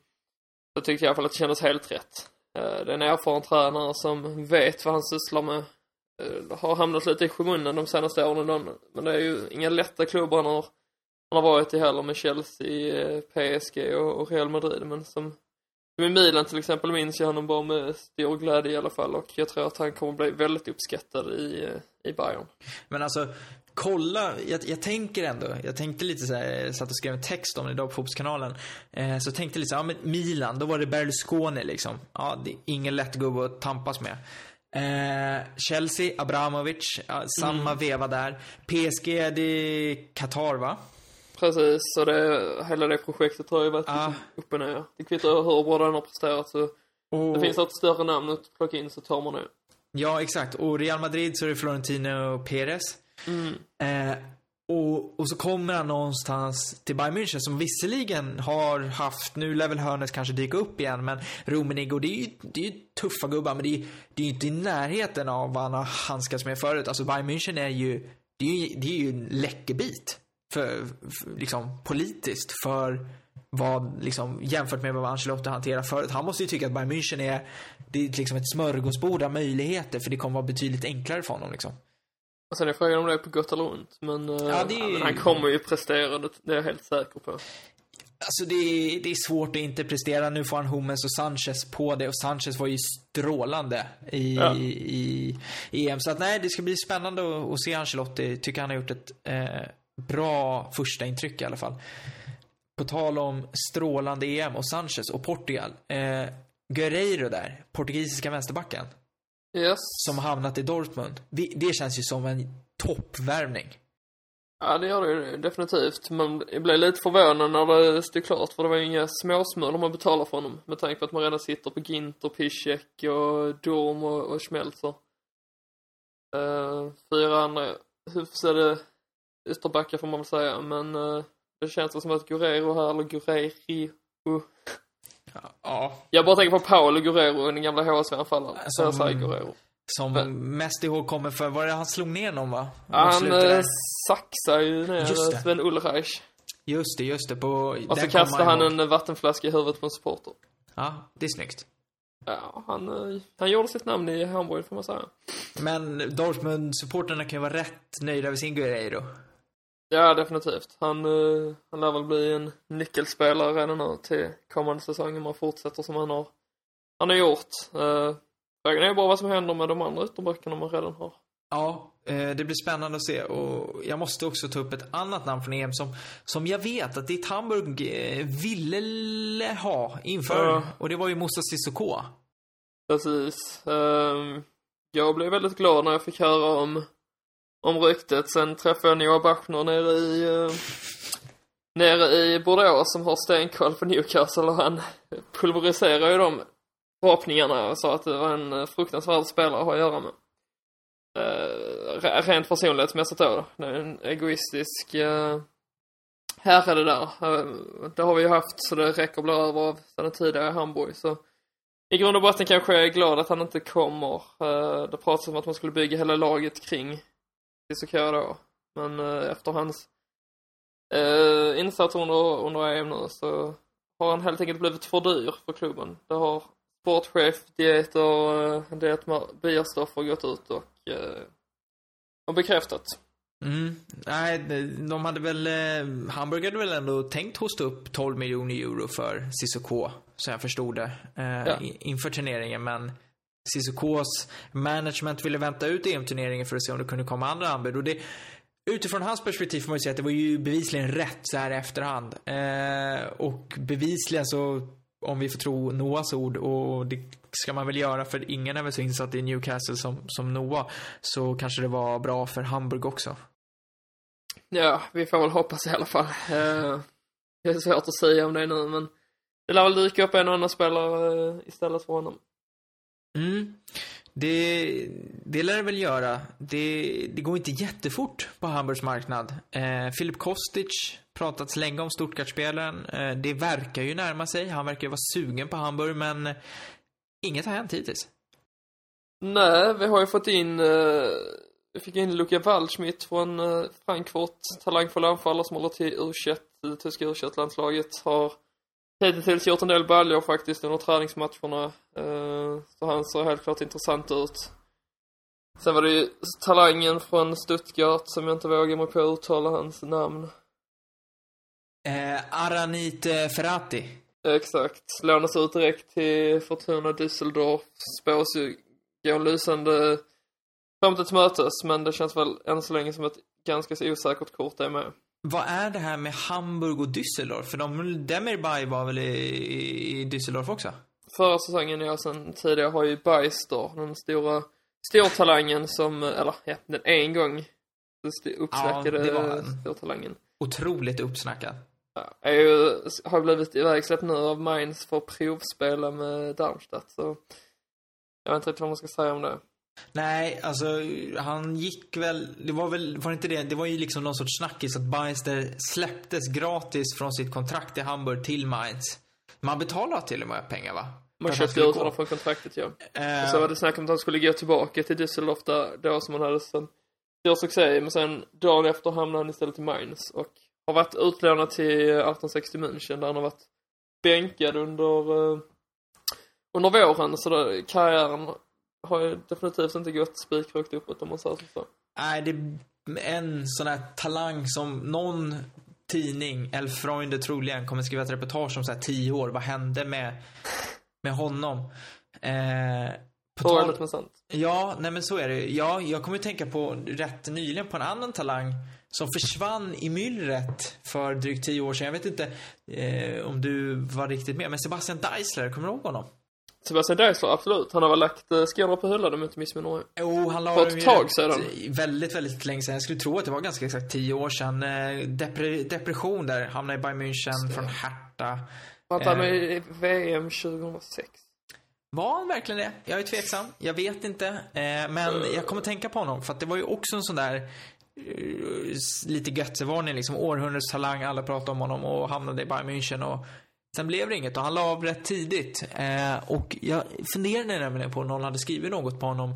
så tyckte jag i alla fall att det kändes helt rätt. Eh, det är en erfaren tränare som vet vad han sysslar med. Eh, har hamnat lite i skymundan de senaste åren då, men det är ju inga lätta klubbar han har, han har varit i heller med Chelsea, eh, PSG och, och Real Madrid. Men som, i Milan till exempel minns jag honom bara med stor glädje i alla fall och jag tror att han kommer bli väldigt uppskattad i, eh, i Bayern. Men alltså, kolla, jag, jag tänker ändå, jag tänkte lite så här, jag satt och skrev en text om det idag på Fotbollskanalen. Eh, så tänkte lite så här, ja men Milan, då var det Berlusconi liksom. Ja, det är ingen lätt gubbe att tampas med. Eh, Chelsea, Abramovic, ja, samma veva där. PSG, det är Qatar va? Precis, så det, hela det projektet har ju varit Ja. liksom upp och ner. Det kvittar hur bra den har presterat så Och, det finns ett större namn att plocka in så tar man det. Ja, exakt. Och Real Madrid så är det Florentino Perez. Mm. Eh, och, och så kommer han någonstans till Bayern München som visserligen har haft, nu lär väl hörnet kanske dyka upp igen, men Rummenigge, och det är ju, det är ju tuffa gubbar, men det är, det är ju inte i närheten av vad han har handskats med förut. Alltså Bayern München är ju, det är ju, det är ju en läckerbit. För, för, liksom politiskt för vad, liksom, jämfört med vad Ancelotti hanterar förut. Han måste ju tycka att Bayern München är, det är liksom ett smörgåsbord av möjligheter, för det kommer vara betydligt enklare för honom liksom. Och sen är frågan om det är på gott eller ont. Men, eh, Ja, det men han kommer ju prestera, det, det är jag helt säker på. Alltså det är, det är svårt att inte prestera. Nu får han Hummels och Sanchez på det och Sanchez var ju strålande i, Ja. i, i EM. Så att nej, det ska bli spännande att, att se Ancelotti. Tycker han har gjort ett eh, bra första intryck i alla fall. På tal om strålande EM och Sanchez och Portugal. Eh, Guerreiro där, portugisiska vänsterbacken, Yes. som har hamnat i Dortmund. Det, det känns ju som en toppvärvning. Ja, det gör det ju definitivt. Men jag blev lite förvånad när det stod klart, för det var ju inga småsmulor man betalar för honom. Med tanke på att man redan sitter på Ginter, Piszek och Dorm och, och Schmelzer. Uh, fyra andra hyfsade ytterbackar får man väl säga, men eh, det känns som att Guerrero här, eller Guerrero, Ja, jag bara tänker på Paolo Guerrero, den gamla HSV-anfallaren. Så jag Som- säger Guerrero. som mest ihåg kommer för, var det han slog ner någon va? Han eh, saxar ju ner det. Sven Ulreich. Just det, just det. På, Och så kastade han ihåg. en vattenflaska i huvudet på en supporter. Ja, det är snyggt. Ja, han, eh, han gjorde sitt namn i Hamburg får man säga. Men Dortmund-supporterna kan ju vara rätt nöjda med sin Guerreiro. Ja, definitivt. Han, eh, han lär väl bli en nyckelspelare redan nu till kommande säsong om han fortsätter som han har, han har gjort. Eh, Frågan är bara vad som händer med de andra ytterbackarna man redan har. Ja, eh, det blir spännande att se. Och jag måste också ta upp ett annat namn från EM som, som jag vet att ditt Hamburg ville ha inför. Ja. Och det var ju Moussa Sissoko. Precis. Ehm, jag blev väldigt glad när jag fick höra om, om ryktet. Sen träffade jag Noah Bachner nere i, uh, nere i Bordeaux som har stenkoll på Newcastle och han Pulveriserade ju de förhoppningarna och sa att det var en eh, fruktansvärd spelare att ha att göra med. Uh, rent personlighetsmässigt då. Det är en egoistisk uh, herre det där. Uh, det har vi ju haft så det räcker att bli över av sedan tidigare i Hamburg så i grund och botten kanske jag är glad att han inte kommer. Uh, det pratas om att man skulle bygga hela laget kring Cissoko då. Men uh, efter hans uh, insats under, under EM nu så har han helt enkelt blivit för dyr för klubben. Det har sportchef, diet och uh, Diet Bierstoffer gått ut och, uh, och bekräftat. Mm. Nej, de hade väl, eh, Hamburg hade väl ändå tänkt hosta upp 12 miljoner euro för Cissoko, så jag förstod det, eh, ja. inför turneringen. Men Cissokos management ville vänta ut EM-turneringen för att se om det kunde komma andra anbud. Och det, utifrån hans perspektiv får man ju säga att det var ju bevisligen rätt så här i efterhand. Eh, och bevisligen så, om vi får tro Noahs ord, och det ska man väl göra för ingen är väl så insatt i Newcastle som, som Noah, så kanske det var bra för Hamburg också. Ja, vi får väl hoppas i alla fall. Eh, det är svårt att säga om det nu, men det lär väl dyka upp en och annan spelare eh, istället för honom. Mm. Det, det lär det väl göra. Det, det går inte jättefort på Hamburgs marknad. Eh, Filip Kostic pratats länge om Stuttgart-spelaren. Eh, det verkar ju närma sig. Han verkar ju vara sugen på Hamburg, men inget har hänt hittills. Nej, vi har ju fått in eh, vi fick in Luka Waldschmidt från eh, Frankfurt, talangfull anfallare som håller till U21, det tyska U21-landslaget. Har hittills gjort en del baljor faktiskt under träningsmatcherna. Eh, så han ser helt klart intressant ut. Sen var det ju talangen från Stuttgart som jag inte vågar mig på att uttala hans namn. Eh, Aranit Ferrati. Exakt. Lånas ut direkt till Fortuna Düsseldorf. Spås ju gå lysande framtid till mötes, men det känns väl än så länge som ett ganska så osäkert kort det med. Vad är det här med Hamburg och Düsseldorf? För de, Demirbay var väl i, i Düsseldorf också? Förra säsongen, ja, sen tidigare har ju Beister, den stora stortalangen som, eller ja, den en gång uppsnackade ja, stortalangen. Otroligt uppsnackad. Ja, är ju, har blivit ivägsläppt nu av Mainz för att provspela med Darmstadt, så jag vet inte riktigt vad man ska säga om det. Nej, alltså han gick väl, det var väl, var inte det, det var ju liksom någon sorts snackis att Beister släpptes gratis från sitt kontrakt i Hamburg till Mainz. Man betalar till och med pengar va? Man köpte ut honom från kontraktet ja. Uh, och så var det snack om att han skulle gå tillbaka till Düsseldorf där, då som han hade sen stor succé men sen dagen efter hamnade han istället i Mainz och har varit utlånad till 1860 München där han har varit bänkad under uh, under våren så då, karriären har ju definitivt inte gått spikrakt uppåt om man säger så. Nej, det är en sån här talang som någon tidning, El Freunde troligen, kommer skriva ett reportage om så här tio år. Vad hände med, med honom? Eh, på tal... Är sant. Ja, nej men så är det. Ja, jag kommer att tänka på rätt nyligen på en annan talang som försvann i myllret för drygt tio år sedan. Jag vet inte eh, om du var riktigt med, men Sebastian Deisler, kommer du ihåg honom? Sebastian Deisler, absolut. Han har väl lagt eh, skorna på hyllan om jag inte missminner mig. Jo, han la ett tag sedan. Väldigt, väldigt länge sedan. Jag skulle tro att det var ganska exakt tio år sedan. Eh, depre depression där. Hamnade i Bayern München från Hertha. Var han med i VM 2006? Var han verkligen det? Jag är tveksam. Jag vet inte. Eh, men jag kommer tänka på honom. För att det var ju också en sån där lite göttevarning liksom. Århundradets talang. Alla pratade om honom och hamnade i Bayern München och Sen blev det inget och han la av rätt tidigt. Eh, och jag funderade nämligen på om någon hade skrivit något på honom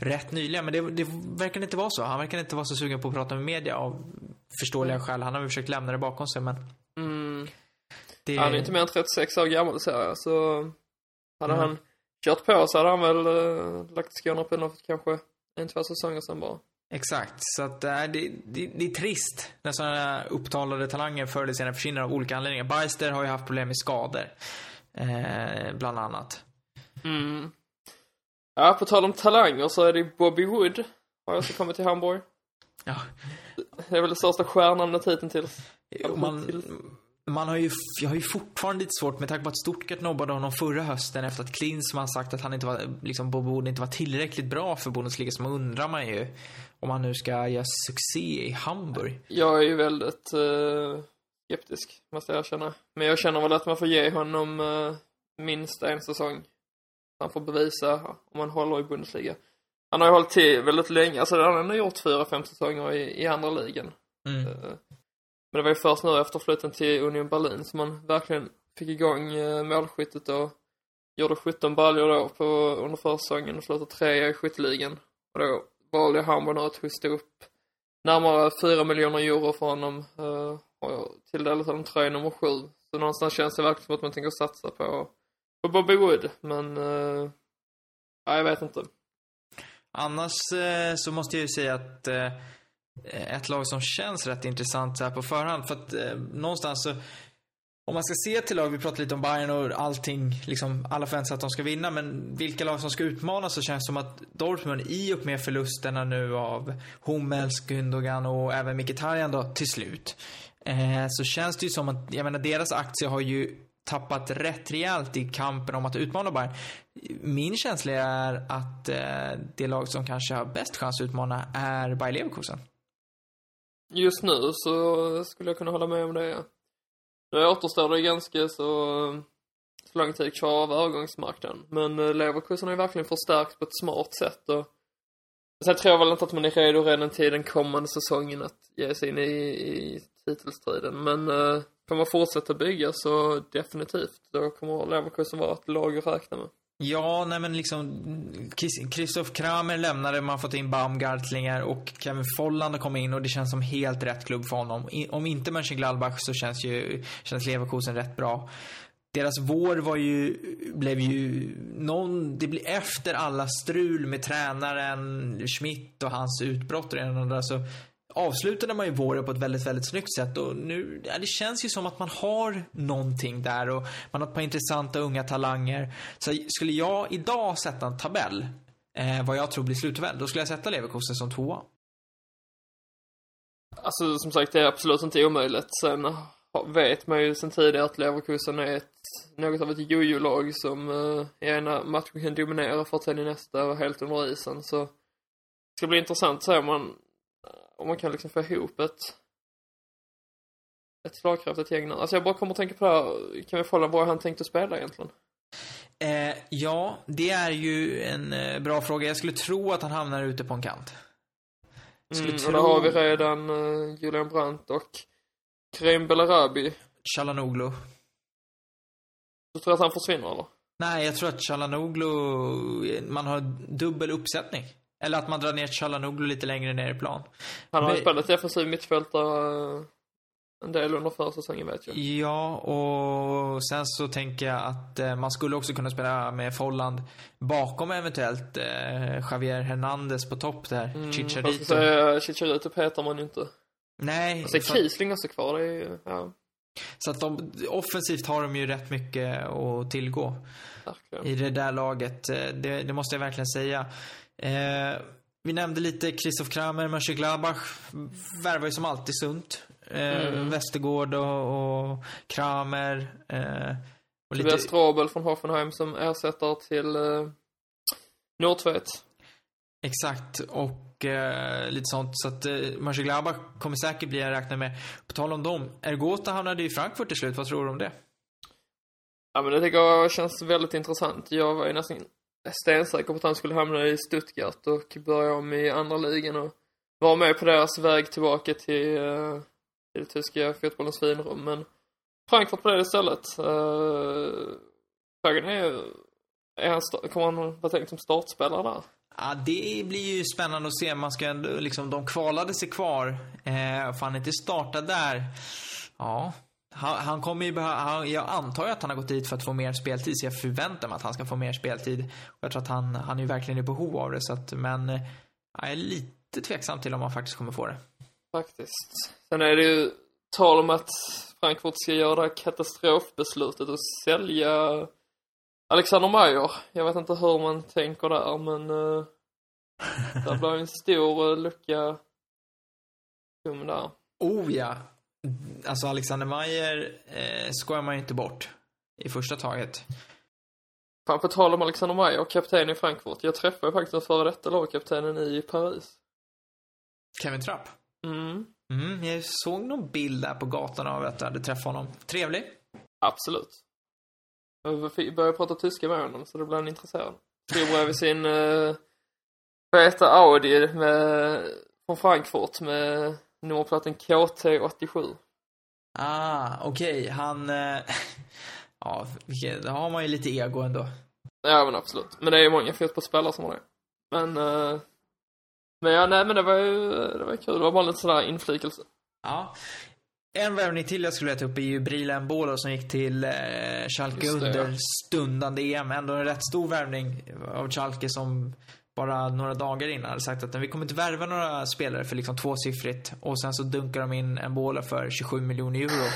rätt nyligen. Men det, det verkar inte vara så. Han verkar inte vara så sugen på att prata med media av förståeliga mm. skäl. Han har väl försökt lämna det bakom sig men... Mm. Det... Han är inte mer än 36 år gammal så jag. Så hade mm. han kört på så hade han väl äh, lagt skorna på något kanske en, två säsonger sen bara. Exakt, så att äh, det, det, det, är trist när sådana upptalade talanger förr eller senare försvinner av olika anledningar. Beister har ju haft problem med skador. Eh, bland annat. Mm. Ja, på tal om talanger så är det Bobby Wood. Har också kommit till Hamburg. Ja. Det är väl det största stjärnnamnet hittills. Man, man har ju, jag har ju fortfarande lite svårt med tanke på att Stuttgart nobbade honom förra hösten efter att Klinsmann sagt att han inte var, liksom Bob Wood inte var tillräckligt bra för Bundesliga så undrar man ju om han nu ska göra succé i Hamburg. Jag är ju väldigt uh, skeptisk, måste jag erkänna. Men jag känner väl att man får ge honom uh, minst en säsong. Han får bevisa om han håller i Bundesliga. Han har ju hållit till väldigt länge, alltså han har gjort fyra, fem säsonger i, i andra ligan. Mm. Uh, men det var ju först nu efter flytten till Union Berlin som man verkligen fick igång målskyttet och gjorde 17 baljor då på, under försäsongen och slutade trea i skytteligan. Och då valde Hamburg nu att hosta upp närmare 4 miljoner euro för honom eh, och tilldelat honom tröja nummer 7. Så någonstans känns det verkligen som att man tänker satsa på, på Bobby Wood, men eh, ja, jag vet inte. Annars eh, så måste jag ju säga att eh, ett lag som känns rätt intressant så här på förhand. För att eh, någonstans så, om man ska se till lag, vi pratade lite om Bayern och allting, liksom alla förväntar sig att de ska vinna. Men vilka lag som ska utmana så känns det som att Dortmund, i och med förlusterna nu av Hummels, Gündogan och även Mkhitaryan då till slut. Eh, så känns det ju som att, jag menar deras aktie har ju tappat rätt rejält i kampen om att utmana Bayern. Min känsla är att eh, det lag som kanske har bäst chans att utmana är Bayer Leverkusen. Just nu så skulle jag kunna hålla med om det, ja. Nu återstår det ganska så, så lång tid kvar av övergångsmarknaden. Men eh, Leverkusen har ju verkligen förstärkt på ett smart sätt och Sen tror jag väl inte att man är redo redan till den kommande säsongen att ge sig in i, i titelstriden. Men eh, kan man fortsätta bygga så definitivt. Då kommer Leverkusen vara ett lag att räkna med. Ja, nej men liksom Christoph Kramer lämnade, man har fått in Baumgartlinger och Kevin Folland har kommit in och det känns som helt rätt klubb för honom. Om inte Mönchengladbach så känns ju, känns Leverkusen rätt bra. Deras vår var ju, blev ju någon, det blir efter alla strul med tränaren Schmidt och hans utbrott och det andra så avslutade man ju våren på ett väldigt, väldigt snyggt sätt och nu, ja, det känns ju som att man har någonting där och man har ett par intressanta unga talanger. Så skulle jag idag sätta en tabell, eh, vad jag tror blir sluttabell, då skulle jag sätta Leverkusen som tvåa. Alltså som sagt, det är absolut inte omöjligt. Sen vet man ju sen tidigare att Leverkusen är ett, något av ett jojo-lag som uh, i ena matchen kan dominera för att sen i nästa vara helt under isen. Så det ska bli intressant att se om man om man kan liksom få ihop ett ett slagkraftigt gäng Alltså jag bara kommer att tänka på det här, kan vi kolla vad han tänkte spela egentligen? Eh, ja, det är ju en eh, bra fråga. Jag skulle tro att han hamnar ute på en kant. Skulle mm, tro... och då har vi redan uh, Julian Brandt och Karim Belarabi. Chalanoglu. Du tror att han försvinner eller? Nej, jag tror att Chalanoglu, man har dubbel uppsättning. Eller att man drar ner Chalanoglu lite längre ner i plan. Han har Men... spelat defensiv mittfältare en del under försäsongen vet jag. Ja, och sen så tänker jag att eh, man skulle också kunna spela med Folland bakom eventuellt eh, Javier Hernandez på topp där. Mm, Chicharito. Säga, Chicharito petar man ju inte. Nej. Alltså för... Kiesling också kvar, det är ju, ja. Så att de, offensivt har de ju rätt mycket att tillgå. Verkligen. I det där laget. Eh, det, det måste jag verkligen säga. Eh, vi nämnde lite Christoph Kramer, Mönchengladbach värvar ju som alltid sunt. Eh, mm. Westergård och, och Kramer. Eh, och lite... Strobel från Hoffenheim som ersätter till eh, Nordtvedt. Exakt, och eh, lite sånt. Så att eh, Mönchengladbach kommer säkert bli en räkna med. På tal om dem, Ergota hamnade i Frankfurt till slut. Vad tror du om det? Ja, men det tycker jag känns väldigt intressant. Jag var ju nästan stensäker på att han skulle hamna i Stuttgart och börja om i andra ligan och vara med på deras väg tillbaka till, uh, till tyska fotbollens finrum. Men Frankfurt blev det istället. Uh, frågan är, är han, kommer han vara tänkt som startspelare där? Ja, det blir ju spännande att se. Man ska ändå, liksom, de kvalade sig kvar. Eh, får han inte starta där, ja, han, han kommer ju behöva, jag antar ju att han har gått dit för att få mer speltid, så jag förväntar mig att han ska få mer speltid. Och jag tror att han, han är ju verkligen i behov av det, så att, men jag är lite tveksam till om han faktiskt kommer få det. Faktiskt. Sen är det ju tal om att Frankfurt ska göra det här katastrofbeslutet och sälja Alexander Meyer. Jag vet inte hur man tänker där, men uh, det blir en stor uh, lucka tom där. Oh ja. Alltså Alexander Meyer eh, skojar man ju inte bort i första taget. Fan, på tal om Alexander Meyer, kapten i Frankfurt. Jag träffade faktiskt den före detta lagkaptenen i Paris. Kevin Trapp? Mm. Mm, jag såg någon bild där på gatan av att du hade träffat honom. Trevlig? Absolut. Jag började prata tyska med honom, så då blev han intresserad. Stod bredvid sin uh, feta Audi med, från Frankfurt med nummerplaten KT87. Ah, okej. Okay. Han... Eh, ja, då har man ju lite ego ändå. Ja men absolut. Men det är ju många fotbollsspelare som har det. Men, eh, men ja, nej men det var ju, det var kul. Det var bara lite sådär inflikelse. Ja. En värvning till jag skulle ta upp är ju Brila Mbolo som gick till eh, Schalke under stundande EM. Ändå en rätt stor värvning av Schalke som bara några dagar innan hade sagt att vi kommer inte värva några spelare för liksom tvåsiffrigt. Och sen så dunkar de in en Mbolo för 27 miljoner euro.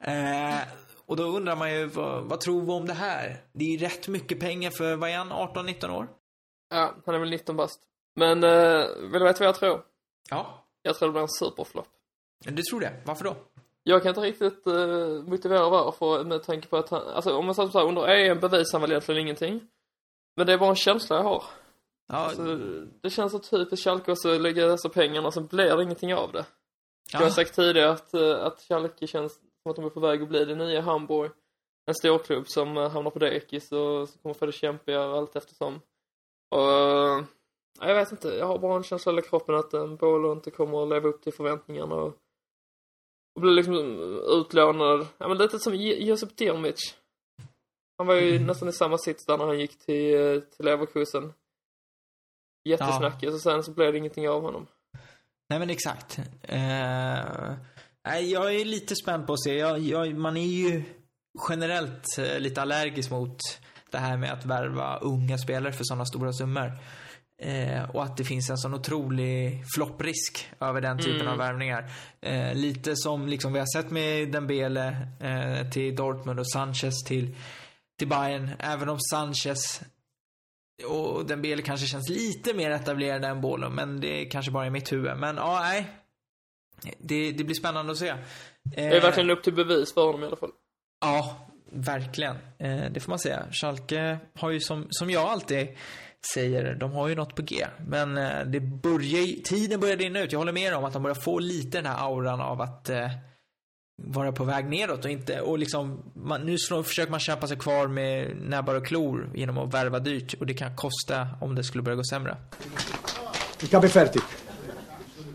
Eh, och då undrar man ju, vad, vad tror vi om det här? Det är ju rätt mycket pengar för, vad är han, 18-19 år? Ja, han är väl 19 bast. Men, eh, vill du veta vad jag tror? Ja. Jag tror det blir en superflopp. Du tror det? Varför då? Jag kan inte riktigt uh, motivera varför med tanke på att han, alltså om man säger så här, under EM bevisar han väl egentligen ingenting. Men det är bara en känsla jag har. Ja, Alltså, det känns så typiskt Schalke också lägga dessa pengarna och så blir det ingenting av det. Jag har ja. sagt tidigare att, uh, att Schalke känns som att de är på väg att bli det nya Hamburg. En storklubb som uh, hamnar på dekis och som kommer få det kämpigare allt eftersom. Och, uh, jag vet inte, jag har bara en känsla i kroppen att en Bolo inte kommer att leva upp till förväntningarna och, och bli liksom utlånad. Ja men lite som Josip Dirmic. Han var ju nästan i samma sits där när han gick till, eh, till Leverkusen. Jättesnackig, och sen så blev det ingenting av honom. Nej men exakt. Nej, jag är lite spänd på att se. Jag, jag, man är ju generellt eh, lite allergisk mot det här med att värva unga spelare för sådana stora summor. Eh, och att det finns en sån otrolig flopprisk över den typen Mm. av värvningar. Eh, lite som liksom vi har sett med Dembele eh, till Dortmund och Sanchez till, till Bayern. Även om Sanchez och Dembele kanske känns lite mer etablerad än Bolo, men det är kanske bara i mitt huvud. Men ja, nej. Det, det blir spännande att se. Det är verkligen upp till bevis för honom i alla fall. Ja, verkligen. Eh, det får man säga. Schalke har ju som, som jag alltid säger, de har ju något på G. Men eh, det börjar, ju- tiden börjar rinna ut. Jag håller med om att de börjar få lite den här auran av att eh, vara på väg neråt och inte, och liksom, man, nu slår, försöker man kämpa sig kvar med näbbar och klor genom att värva dyrt och det kan kosta om det skulle börja gå sämre. Il capo è fertig.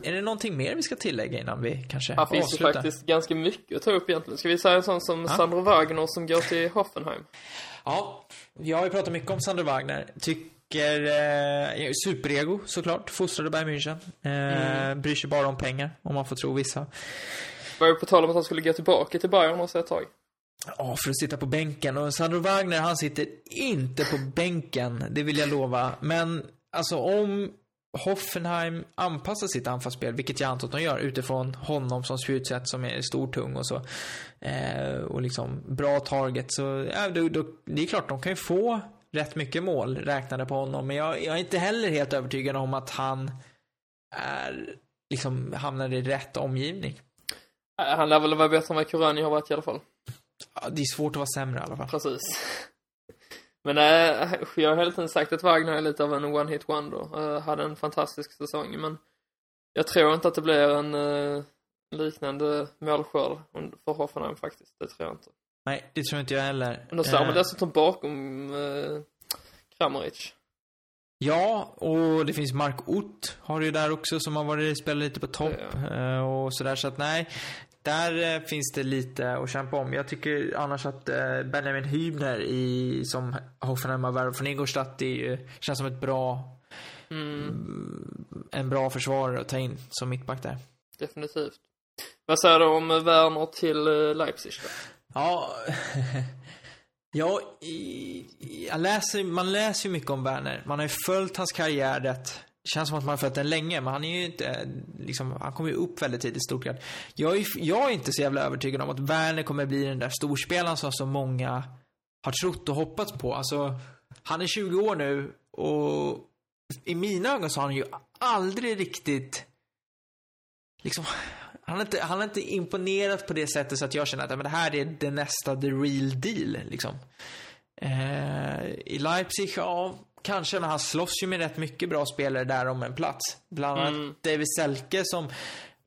Är det någonting mer vi ska tillägga innan vi kanske Här finns ju avslutar? faktiskt ganska mycket att ta upp egentligen. Ska vi säga en sån som Ja. Sandro Wagner som går till Hoffenheim? Ja, jag har ju pratat mycket om Sander Wagner. Tycker, eh, superego såklart, fostrade Bayern München. Eh, Mm. Bryr sig bara om pengar, om man får tro vissa. Var ju på tal om att han skulle gå tillbaka till Bayern också ett tag. Ja, för att sitta på bänken. Och Sandro Wagner, han sitter inte på bänken, det vill jag lova. Men, alltså om Hoffenheim anpassar sitt anfallsspel, vilket jag antar att de gör, utifrån honom som spjutsätt som är stor, tung och så. Eh, och liksom bra target, så ja, då, då, det är klart, de kan ju få rätt mycket mål räknade på honom. Men jag, jag är inte heller helt övertygad om att han är, liksom, hamnar i rätt omgivning. Äh, Han lär väl vara bättre än vad Kurani har varit i alla fall. Ja, det är svårt att vara sämre i alla fall. Precis. Men äh, jag har hela tiden sagt att Wagner är lite av en one-hit wonder. Uh, hade en fantastisk säsong, men jag tror inte att det blir en uh, liknande målskörd för Hoffenheim faktiskt. Det tror jag inte. Nej, det tror inte jag heller. Men då står man dessutom bakom uh, Kramaric. Ja, och det finns Mark Ott har du ju där också som har varit spelat lite på topp Ja. och sådär så att nej. Där eh, finns det lite att kämpa om. Jag tycker annars att eh, Benjamin Hübner i, som Hoffenheim har värvat från Ingolstadt, det är känns som ett bra, Mm, en bra försvarare att ta in som mittback där. definitivt. Vad säger du om eh, Werner till uh, Leipzig då? Ja, ja jag läser, man läser ju mycket om Werner. Man har ju följt hans karriär rätt. Känns som att man har följt den länge, men han är ju inte, eh, liksom, han kommer ju upp väldigt tidigt i Stuttgart. Jag är, ju- jag är inte så jävla övertygad om att Werner kommer bli den där storspelaren som så många har trott och hoppats på. Alltså, han är 20 år nu och i mina ögon så har han ju aldrig riktigt liksom, han har, inte, han har inte imponerat på det sättet så att jag känner att ja, men det här är det nästa the real deal. Liksom. Eh, I Leipzig, ja, kanske, men han slåss ju med rätt mycket bra spelare där om en plats. Bland annat Mm. David Selke som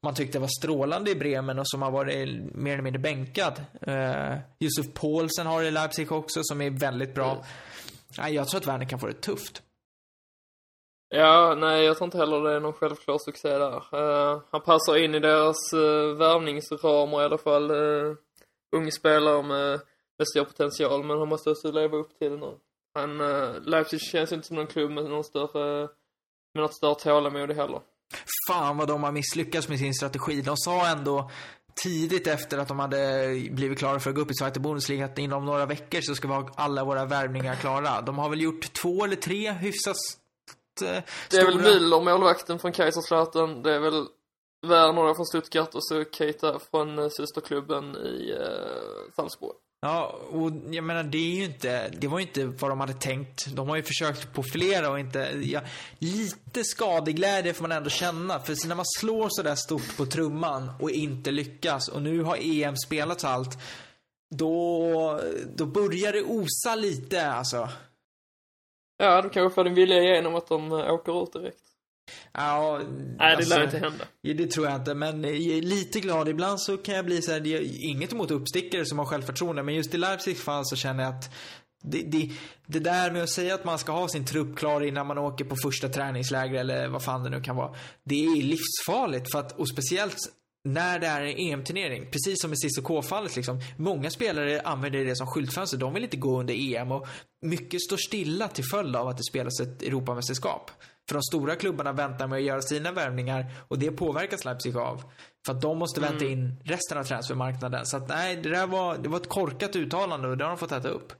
man tyckte var strålande i Bremen och som har varit mer eller mindre bänkad. Eh, Josef Paulsen har i Leipzig också som är väldigt bra. Mm. Nej, jag tror att Werner kan få det tufft. Ja, nej, jag tror inte heller det är någon självklar succé där. Eh, han passar in i deras uh, värvningsramar i alla fall. Uh, ung spelare med, med stor potential, men han måste också leva upp till det nu. Han, uh, Leipzig känns inte som någon klubb med någon större, med något större tålamod heller. Fan vad de har misslyckats med sin strategi. De sa ändå tidigt efter att de hade blivit klara för att gå upp i Zweite Bundesliga att inom några veckor så ska vi ha alla våra värvningar klara. De har väl gjort två eller tre hyfsat eh, Det är väl Müller, målvakten från Kaiserslautern. Det är väl Werner från Stuttgart och så Keita från eh, systerklubben i eh, Salzburg. Ja, och jag menar det är ju inte, det var ju inte vad de hade tänkt. De har ju försökt på flera och inte, ja, lite skadeglädje får man ändå känna. För när man slår sådär stort på trumman och inte lyckas och nu har EM spelats allt. Då, då börjar det osa lite alltså. Ja, du kanske får din vilja igenom att de eh, åker ut direkt. Ja, Nej, det lär alltså, inte hända. Det tror jag inte, men jag är lite glad. Ibland så kan jag bli så här, det är inget emot uppstickare som har självförtroende, men just i Leipzigs fall så känner jag att det, det, det, där med att säga att man ska ha sin trupp klar innan man åker på första träningsläger eller vad fan det nu kan vara. Det är livsfarligt för att, och speciellt när det är en EM-turnering, precis som i Cissoko-fallet liksom. Många spelare använder det som skyltfönster. De vill inte gå under EM och mycket står stilla till följd av att det spelas ett Europamästerskap. För de stora klubbarna väntar med att göra sina värvningar och det påverkas Leipzig av. För att de måste vänta mm. in resten av transfermarknaden. Så att nej, det där var, det var ett korkat uttalande och det har de fått äta upp.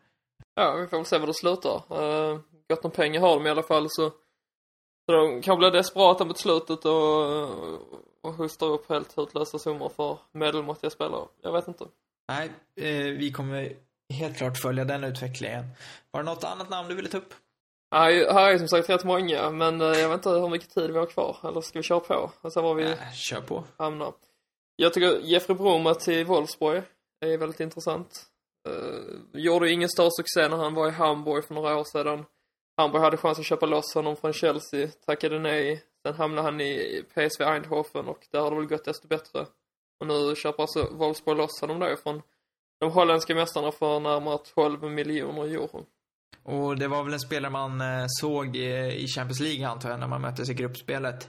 Ja, vi får väl se vad det slutar. Uh, gott om pengar har de i alla fall så, så de kan bli desperata mot slutet och, och hostar upp helt hutlösa summor för medelmåttiga spelare. Jag vet inte. Nej, eh, vi kommer helt klart följa den utvecklingen. Var det något annat namn du ville ta upp? Här är som sagt rätt många, men eh, jag vet inte hur mycket tid vi har kvar. Eller ska vi köra på? Och sen var vi äh, kör på. hamnar. Jag tycker Jeffrey Broma till Wolfsburg är väldigt intressant. Uh, gjorde ingen stor succé när han var i Hamburg för några år sedan. Hamburg hade chans att köpa loss honom från Chelsea, tackade nej. Sen hamnade han i PSV Eindhoven och där har det väl gått desto bättre. Och nu köper alltså Wolfsburg loss honom därifrån. De holländska mästarna för närmare 12 miljoner euro. Och det var väl en spelare man eh, såg i Champions League antar jag, när man möttes i gruppspelet.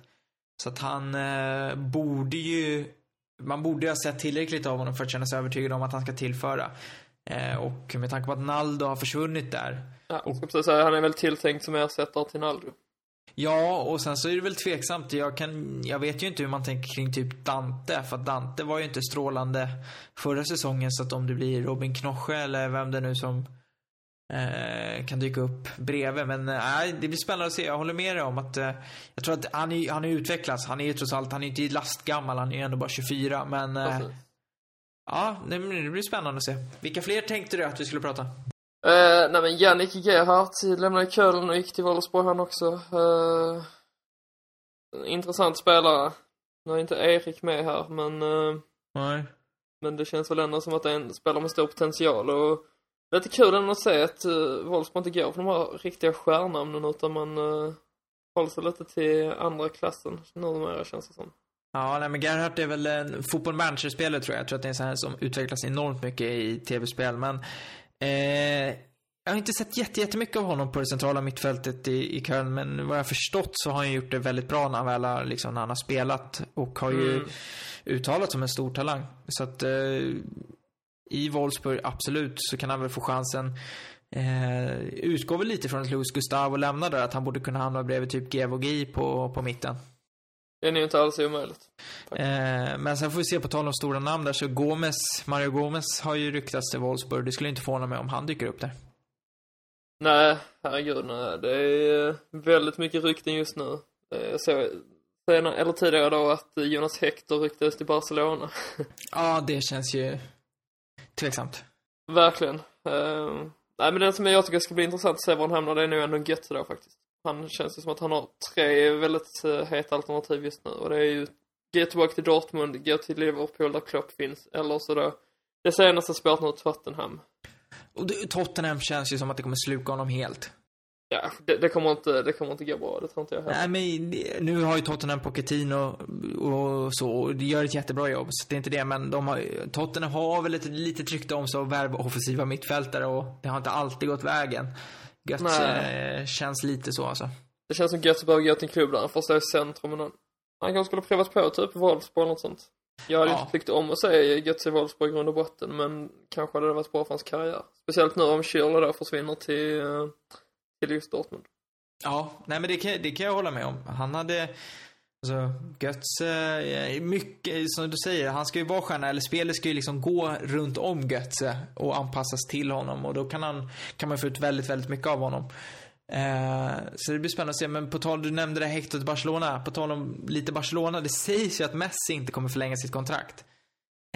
Så att han eh, borde ju, man borde ju ha sett tillräckligt av honom för att känna sig övertygad om att han ska tillföra. Eh, och med tanke på att Naldo har försvunnit där. Ja, och, ska precis säga, han är väl tilltänkt som ersättare till Naldo. Ja, och sen så är det väl tveksamt. Jag, kan, jag vet ju inte hur man tänker kring typ Dante. För att Dante var ju inte strålande förra säsongen. Så att om det blir Robin Knoche eller vem det nu som eh, kan dyka upp bredvid. Men eh, det blir spännande att se. Jag håller med dig om att eh, jag tror att han, är, han är utvecklats. Han är ju trots allt, han är inte lastgammal. Han är ju ändå bara 24. Men eh, ja, det, det blir spännande att se. Vilka fler tänkte du att vi skulle prata? Uh, nej men Jannik Gerhardt lämnade Köln och gick till Wolfsburg han också. Uh, intressant spelare. Nu är inte Erik med här men... Uh, nej. Men det känns väl ändå som att det är en spelare med stor potential och Lite kul ändå att se att uh, Wolfsburg inte går för de här riktiga stjärnnamnen utan man uh, håller sig lite till andra klassen numera känns det som. Ja, nej men Gerhardt är väl en fotboll manager-spelare tror jag. Jag tror att det är en sån här som utvecklas enormt mycket i tv-spel. Men eh, jag har inte sett jättemycket av honom på det centrala mittfältet i, i Köln. Men vad jag förstått så har han gjort det väldigt bra när han väl har, liksom, när han har spelat. Och har ju mm. uttalat som en stor talang. Så att eh, i Wolfsburg, absolut, så kan han väl få chansen. Eh, utgår väl lite från att Luis Gustavo lämnade att han borde kunna hamna bredvid typ Gevogi på, på mitten. Det är ju inte alls omöjligt. Eh, men sen får vi se på tal om stora namn där så Gomes, Mario Gomes har ju ryktats till Wolfsburg. Det skulle inte förvåna mig om han dyker upp där. Nej, herregud nej. Det är väldigt mycket rykten just nu. Jag såg senare, eller tidigare då att Jonas Hector ryktades till Barcelona. ja, det känns ju tveksamt. Verkligen. Uh, nej men den som jag tycker ska bli intressant att se var han hamnar det är nog ändå Götze då faktiskt. Han känns ju som att han har tre väldigt uh, heta alternativ just nu och det är ju gå tillbaka till Dortmund, gå till Liverpool där Klopp finns eller så då det senaste spåret nu Tottenham. Och Tottenham känns ju som att det kommer sluka honom helt. Ja, det, det, kommer inte, det kommer inte gå bra, det tror inte jag heller. Nej, men nu har ju Tottenham Pochettino och så, och de gör ett jättebra jobb, så det är inte det, men de har, Tottenham har väl ett litet rykte om sig att värva offensiva mittfältare och det har inte alltid gått vägen. Gött eh, känns lite så alltså. Det känns som Götze behöver gå till en klubb där han får stå i centrum, men han, han kanske skulle provat på typ Wolfsburg eller något sånt. Jag hade Ja. inte tyckt om att se Götze Wolfsburg i grund och botten, men kanske hade det varit bra för hans karriär. Speciellt nu om Schürrle då försvinner till, eh, till just Dortmund. Ja, nej men det kan, det kan jag hålla med om. Han hade, alltså Götze, eh, mycket, som du säger, han ska ju vara stjärna, eller spelet ska ju liksom gå runt om Götze och anpassas till honom och då kan han, kan man få ut väldigt, väldigt mycket av honom. Eh, så det blir spännande att se, men på tal, du nämnde det här häktet Barcelona, på tal om lite Barcelona, det sägs ju att Messi inte kommer förlänga sitt kontrakt.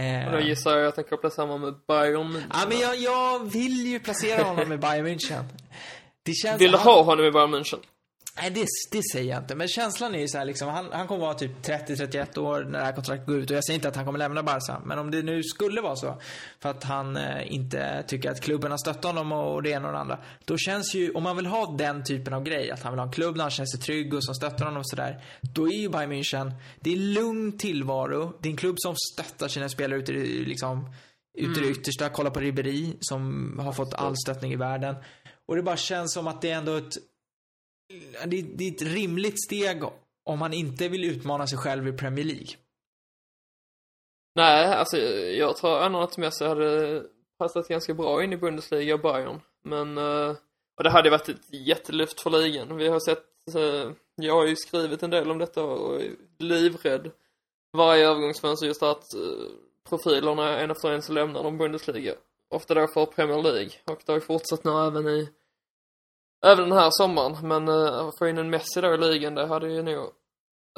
Eh, Och då gissar jag att den kopplas samman med Bayern München. Ja, men jag, jag vill ju placera honom i Bayern München. Det känns... Vill du han- ha honom i Bayern München? Nej, det, det säger jag inte. Men känslan är ju så här liksom, han, han kommer vara typ 30-31 år när det här kontraktet går ut. Och jag säger inte att han kommer lämna Barca. Men om det nu skulle vara så, för att han eh, inte tycker att klubben har stöttat honom och det ena och det andra. Då känns ju, om man vill ha den typen av grej, att han vill ha en klubb där han känner sig trygg och som stöttar honom och sådär. Då är ju Bayern München, det är lugn tillvaro. Det är en klubb som stöttar sina spelare ut i, liksom, i det yttersta. Kolla på Ribéry som har fått all stöttning i världen. Och det bara känns som att det är ändå ett det, det är ett rimligt steg om man inte vill utmana sig själv i Premier League. Nej, alltså jag tror ändå att Messi hade passat ganska bra in i Bundesliga och Bayern. Men, eh, och det hade varit ett jättelyft för ligan. Vi har sett, eh, jag har ju skrivit en del om detta och är livrädd varje övergångsfönster just att eh, profilerna en efter en så lämnar de Bundesliga. Ofta då för Premier League och det har ju fortsatt nu även i även den här sommaren. Men eh, att få in en Messi då i ligan, det hade ju nog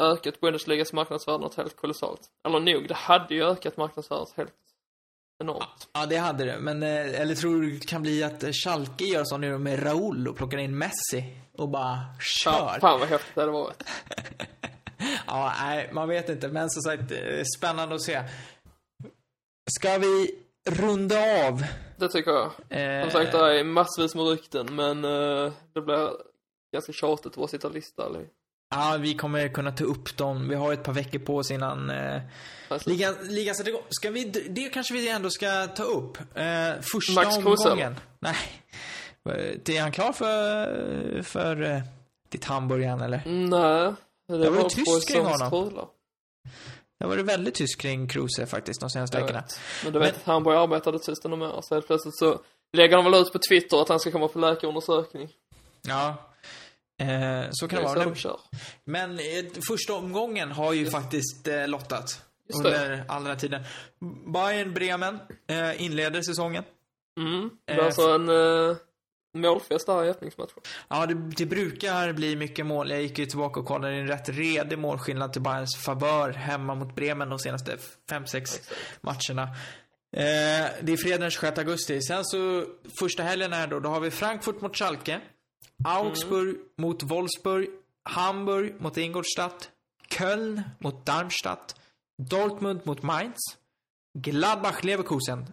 ökat Bundesligas marknadsvärde något helt kolossalt. Eller nog, det hade ju ökat marknadsvärdet helt enormt. Ja, det hade det. Men, eh, eller tror du det kan bli att Schalke gör så nu med Raúl och plockar in Messi och bara kör? Fan, fan vad häftigt det hade varit. Ja, nej, man vet inte. Men som sagt, eh, spännande att se. Ska vi runda av? Det tycker jag. Eh, Som sagt, det är massvis med rykten, men eh, det blir ganska tjatigt att sitta och lista. Eller? Ja, vi kommer kunna ta upp dem. Vi har ett par veckor på oss innan eh, ligan, ligan sätter igång. Ska vi, det kanske vi ändå ska ta upp. Eh, första Max omgången. Nej. Eh, Är han klar för, för eh, ditt Hamburgen eller? Nej, det var var ju tyst kring honom. strular. Det har varit väldigt tyst kring Kruse faktiskt de senaste Jag veckorna. vet. Men du vet att Hamburg arbetade tyst ännu mer. Så helt plötsligt så lägger de väl ut på Twitter att han ska komma på läkarundersökning. Ja. Eh, så kan det Det vara. så. Men eh, första omgången har ju faktiskt eh, lottat. Just det. under all den här tiden. Bayern Bremen eh, inleder säsongen. Mm. Det är Eh, alltså en uh, målfest där i öppningsmatchen. Ja, det, det brukar bli mycket mål. Jag gick ju tillbaka och kollade en rätt redig målskillnad till Bayerns favör hemma mot Bremen de senaste 5-6 matcherna. Eh, det är fredag den 26 augusti. Sen så, första helgen är då, då har vi Frankfurt mot Schalke. Augsburg mot Wolfsburg. Hamburg mot Ingolstadt. Köln mot Darmstadt. Dortmund mot Mainz. Gladbach Leverkusen.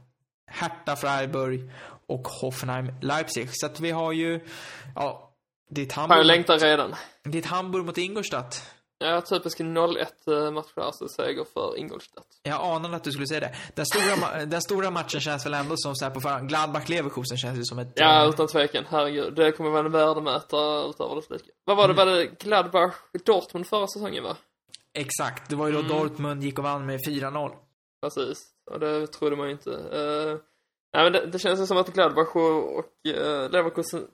Hertha Freiburg och Hoffenheim Leipzig. Så att vi har ju, ja, ditt Hamburg, längtar redan. ditt Hamburg mot Ingolstadt. Ja, typisk 0-1 match alltså seger för Ingolstadt. Jag anade att du skulle säga det. Den stora, den stora matchen känns väl ändå som så här på förhand. Gladbach Leverkusen känns ju som ett... Ja, eh, utan tvekan. Herregud. Det kommer vara en värdemätare utöver det lika. Vad var det? Var det Gladbach Dortmund förra säsongen va? Exakt. Det var ju då Mm. Dortmund gick och vann med 4-0. Precis. Och det trodde man ju inte. Uh, nej men det, det känns som att Gladbach och, och uh, Leverkusen,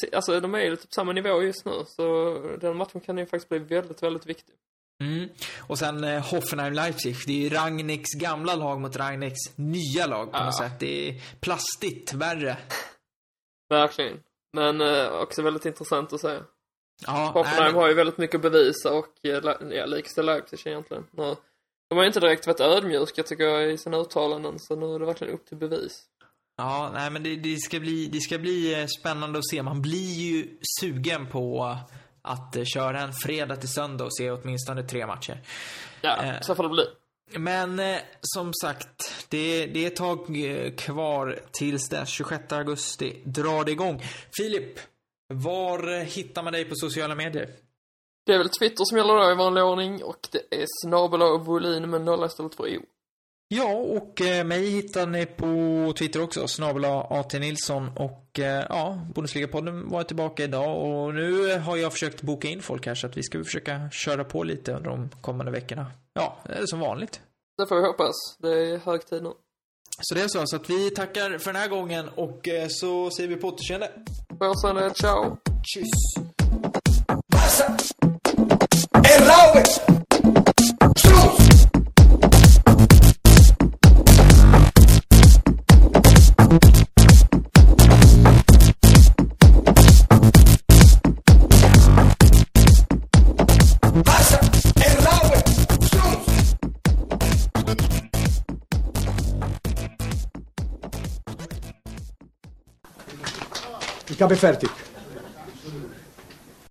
se- alltså de är ju typ samma nivå just nu. Så den matchen kan ju faktiskt bli väldigt, väldigt viktig. Mm. Och sen eh, Hoffenheim Leipzig. Det är ju Ragniks gamla lag mot Ragniks nya lag på Ja. något sätt. Det är plastigt värre. Verkligen. Men uh, också väldigt intressant att se. Ja, Hoffenheim har ju väldigt mycket att bevisa och la- ja, likställer Leipzig egentligen. Nu, de har ju inte direkt varit ödmjuka tycker jag i sina uttalanden så nu är det verkligen upp till bevis. Ja, nej men det, det, ska bli, det ska bli eh, spännande att se. Man blir ju sugen på att eh, köra en fredag till söndag och se åtminstone tre matcher. Ja, Eh. så får det bli. Men eh, som sagt, det, det är ett tag eh, kvar tills den 26 augusti drar det igång. Filip, var hittar man dig på sociala medier? Det är väl Twitter som gäller då i vanlig ordning och det är snabel och volym med nolla istället för o. Ja, och eh, mig hittar ni på Twitter också, snabel AT Nilsson och eh, ja, Bundesliga-podden var tillbaka idag och nu har jag försökt boka in folk här så att vi ska försöka köra på lite under de kommande veckorna. Ja, som vanligt. Det får vi hoppas. Det är hög tid nu. Så det är så, så att vi tackar för den här gången och eh, så säger vi på återseende. På återseende, ciao! Tschüss! Gabe Fertig.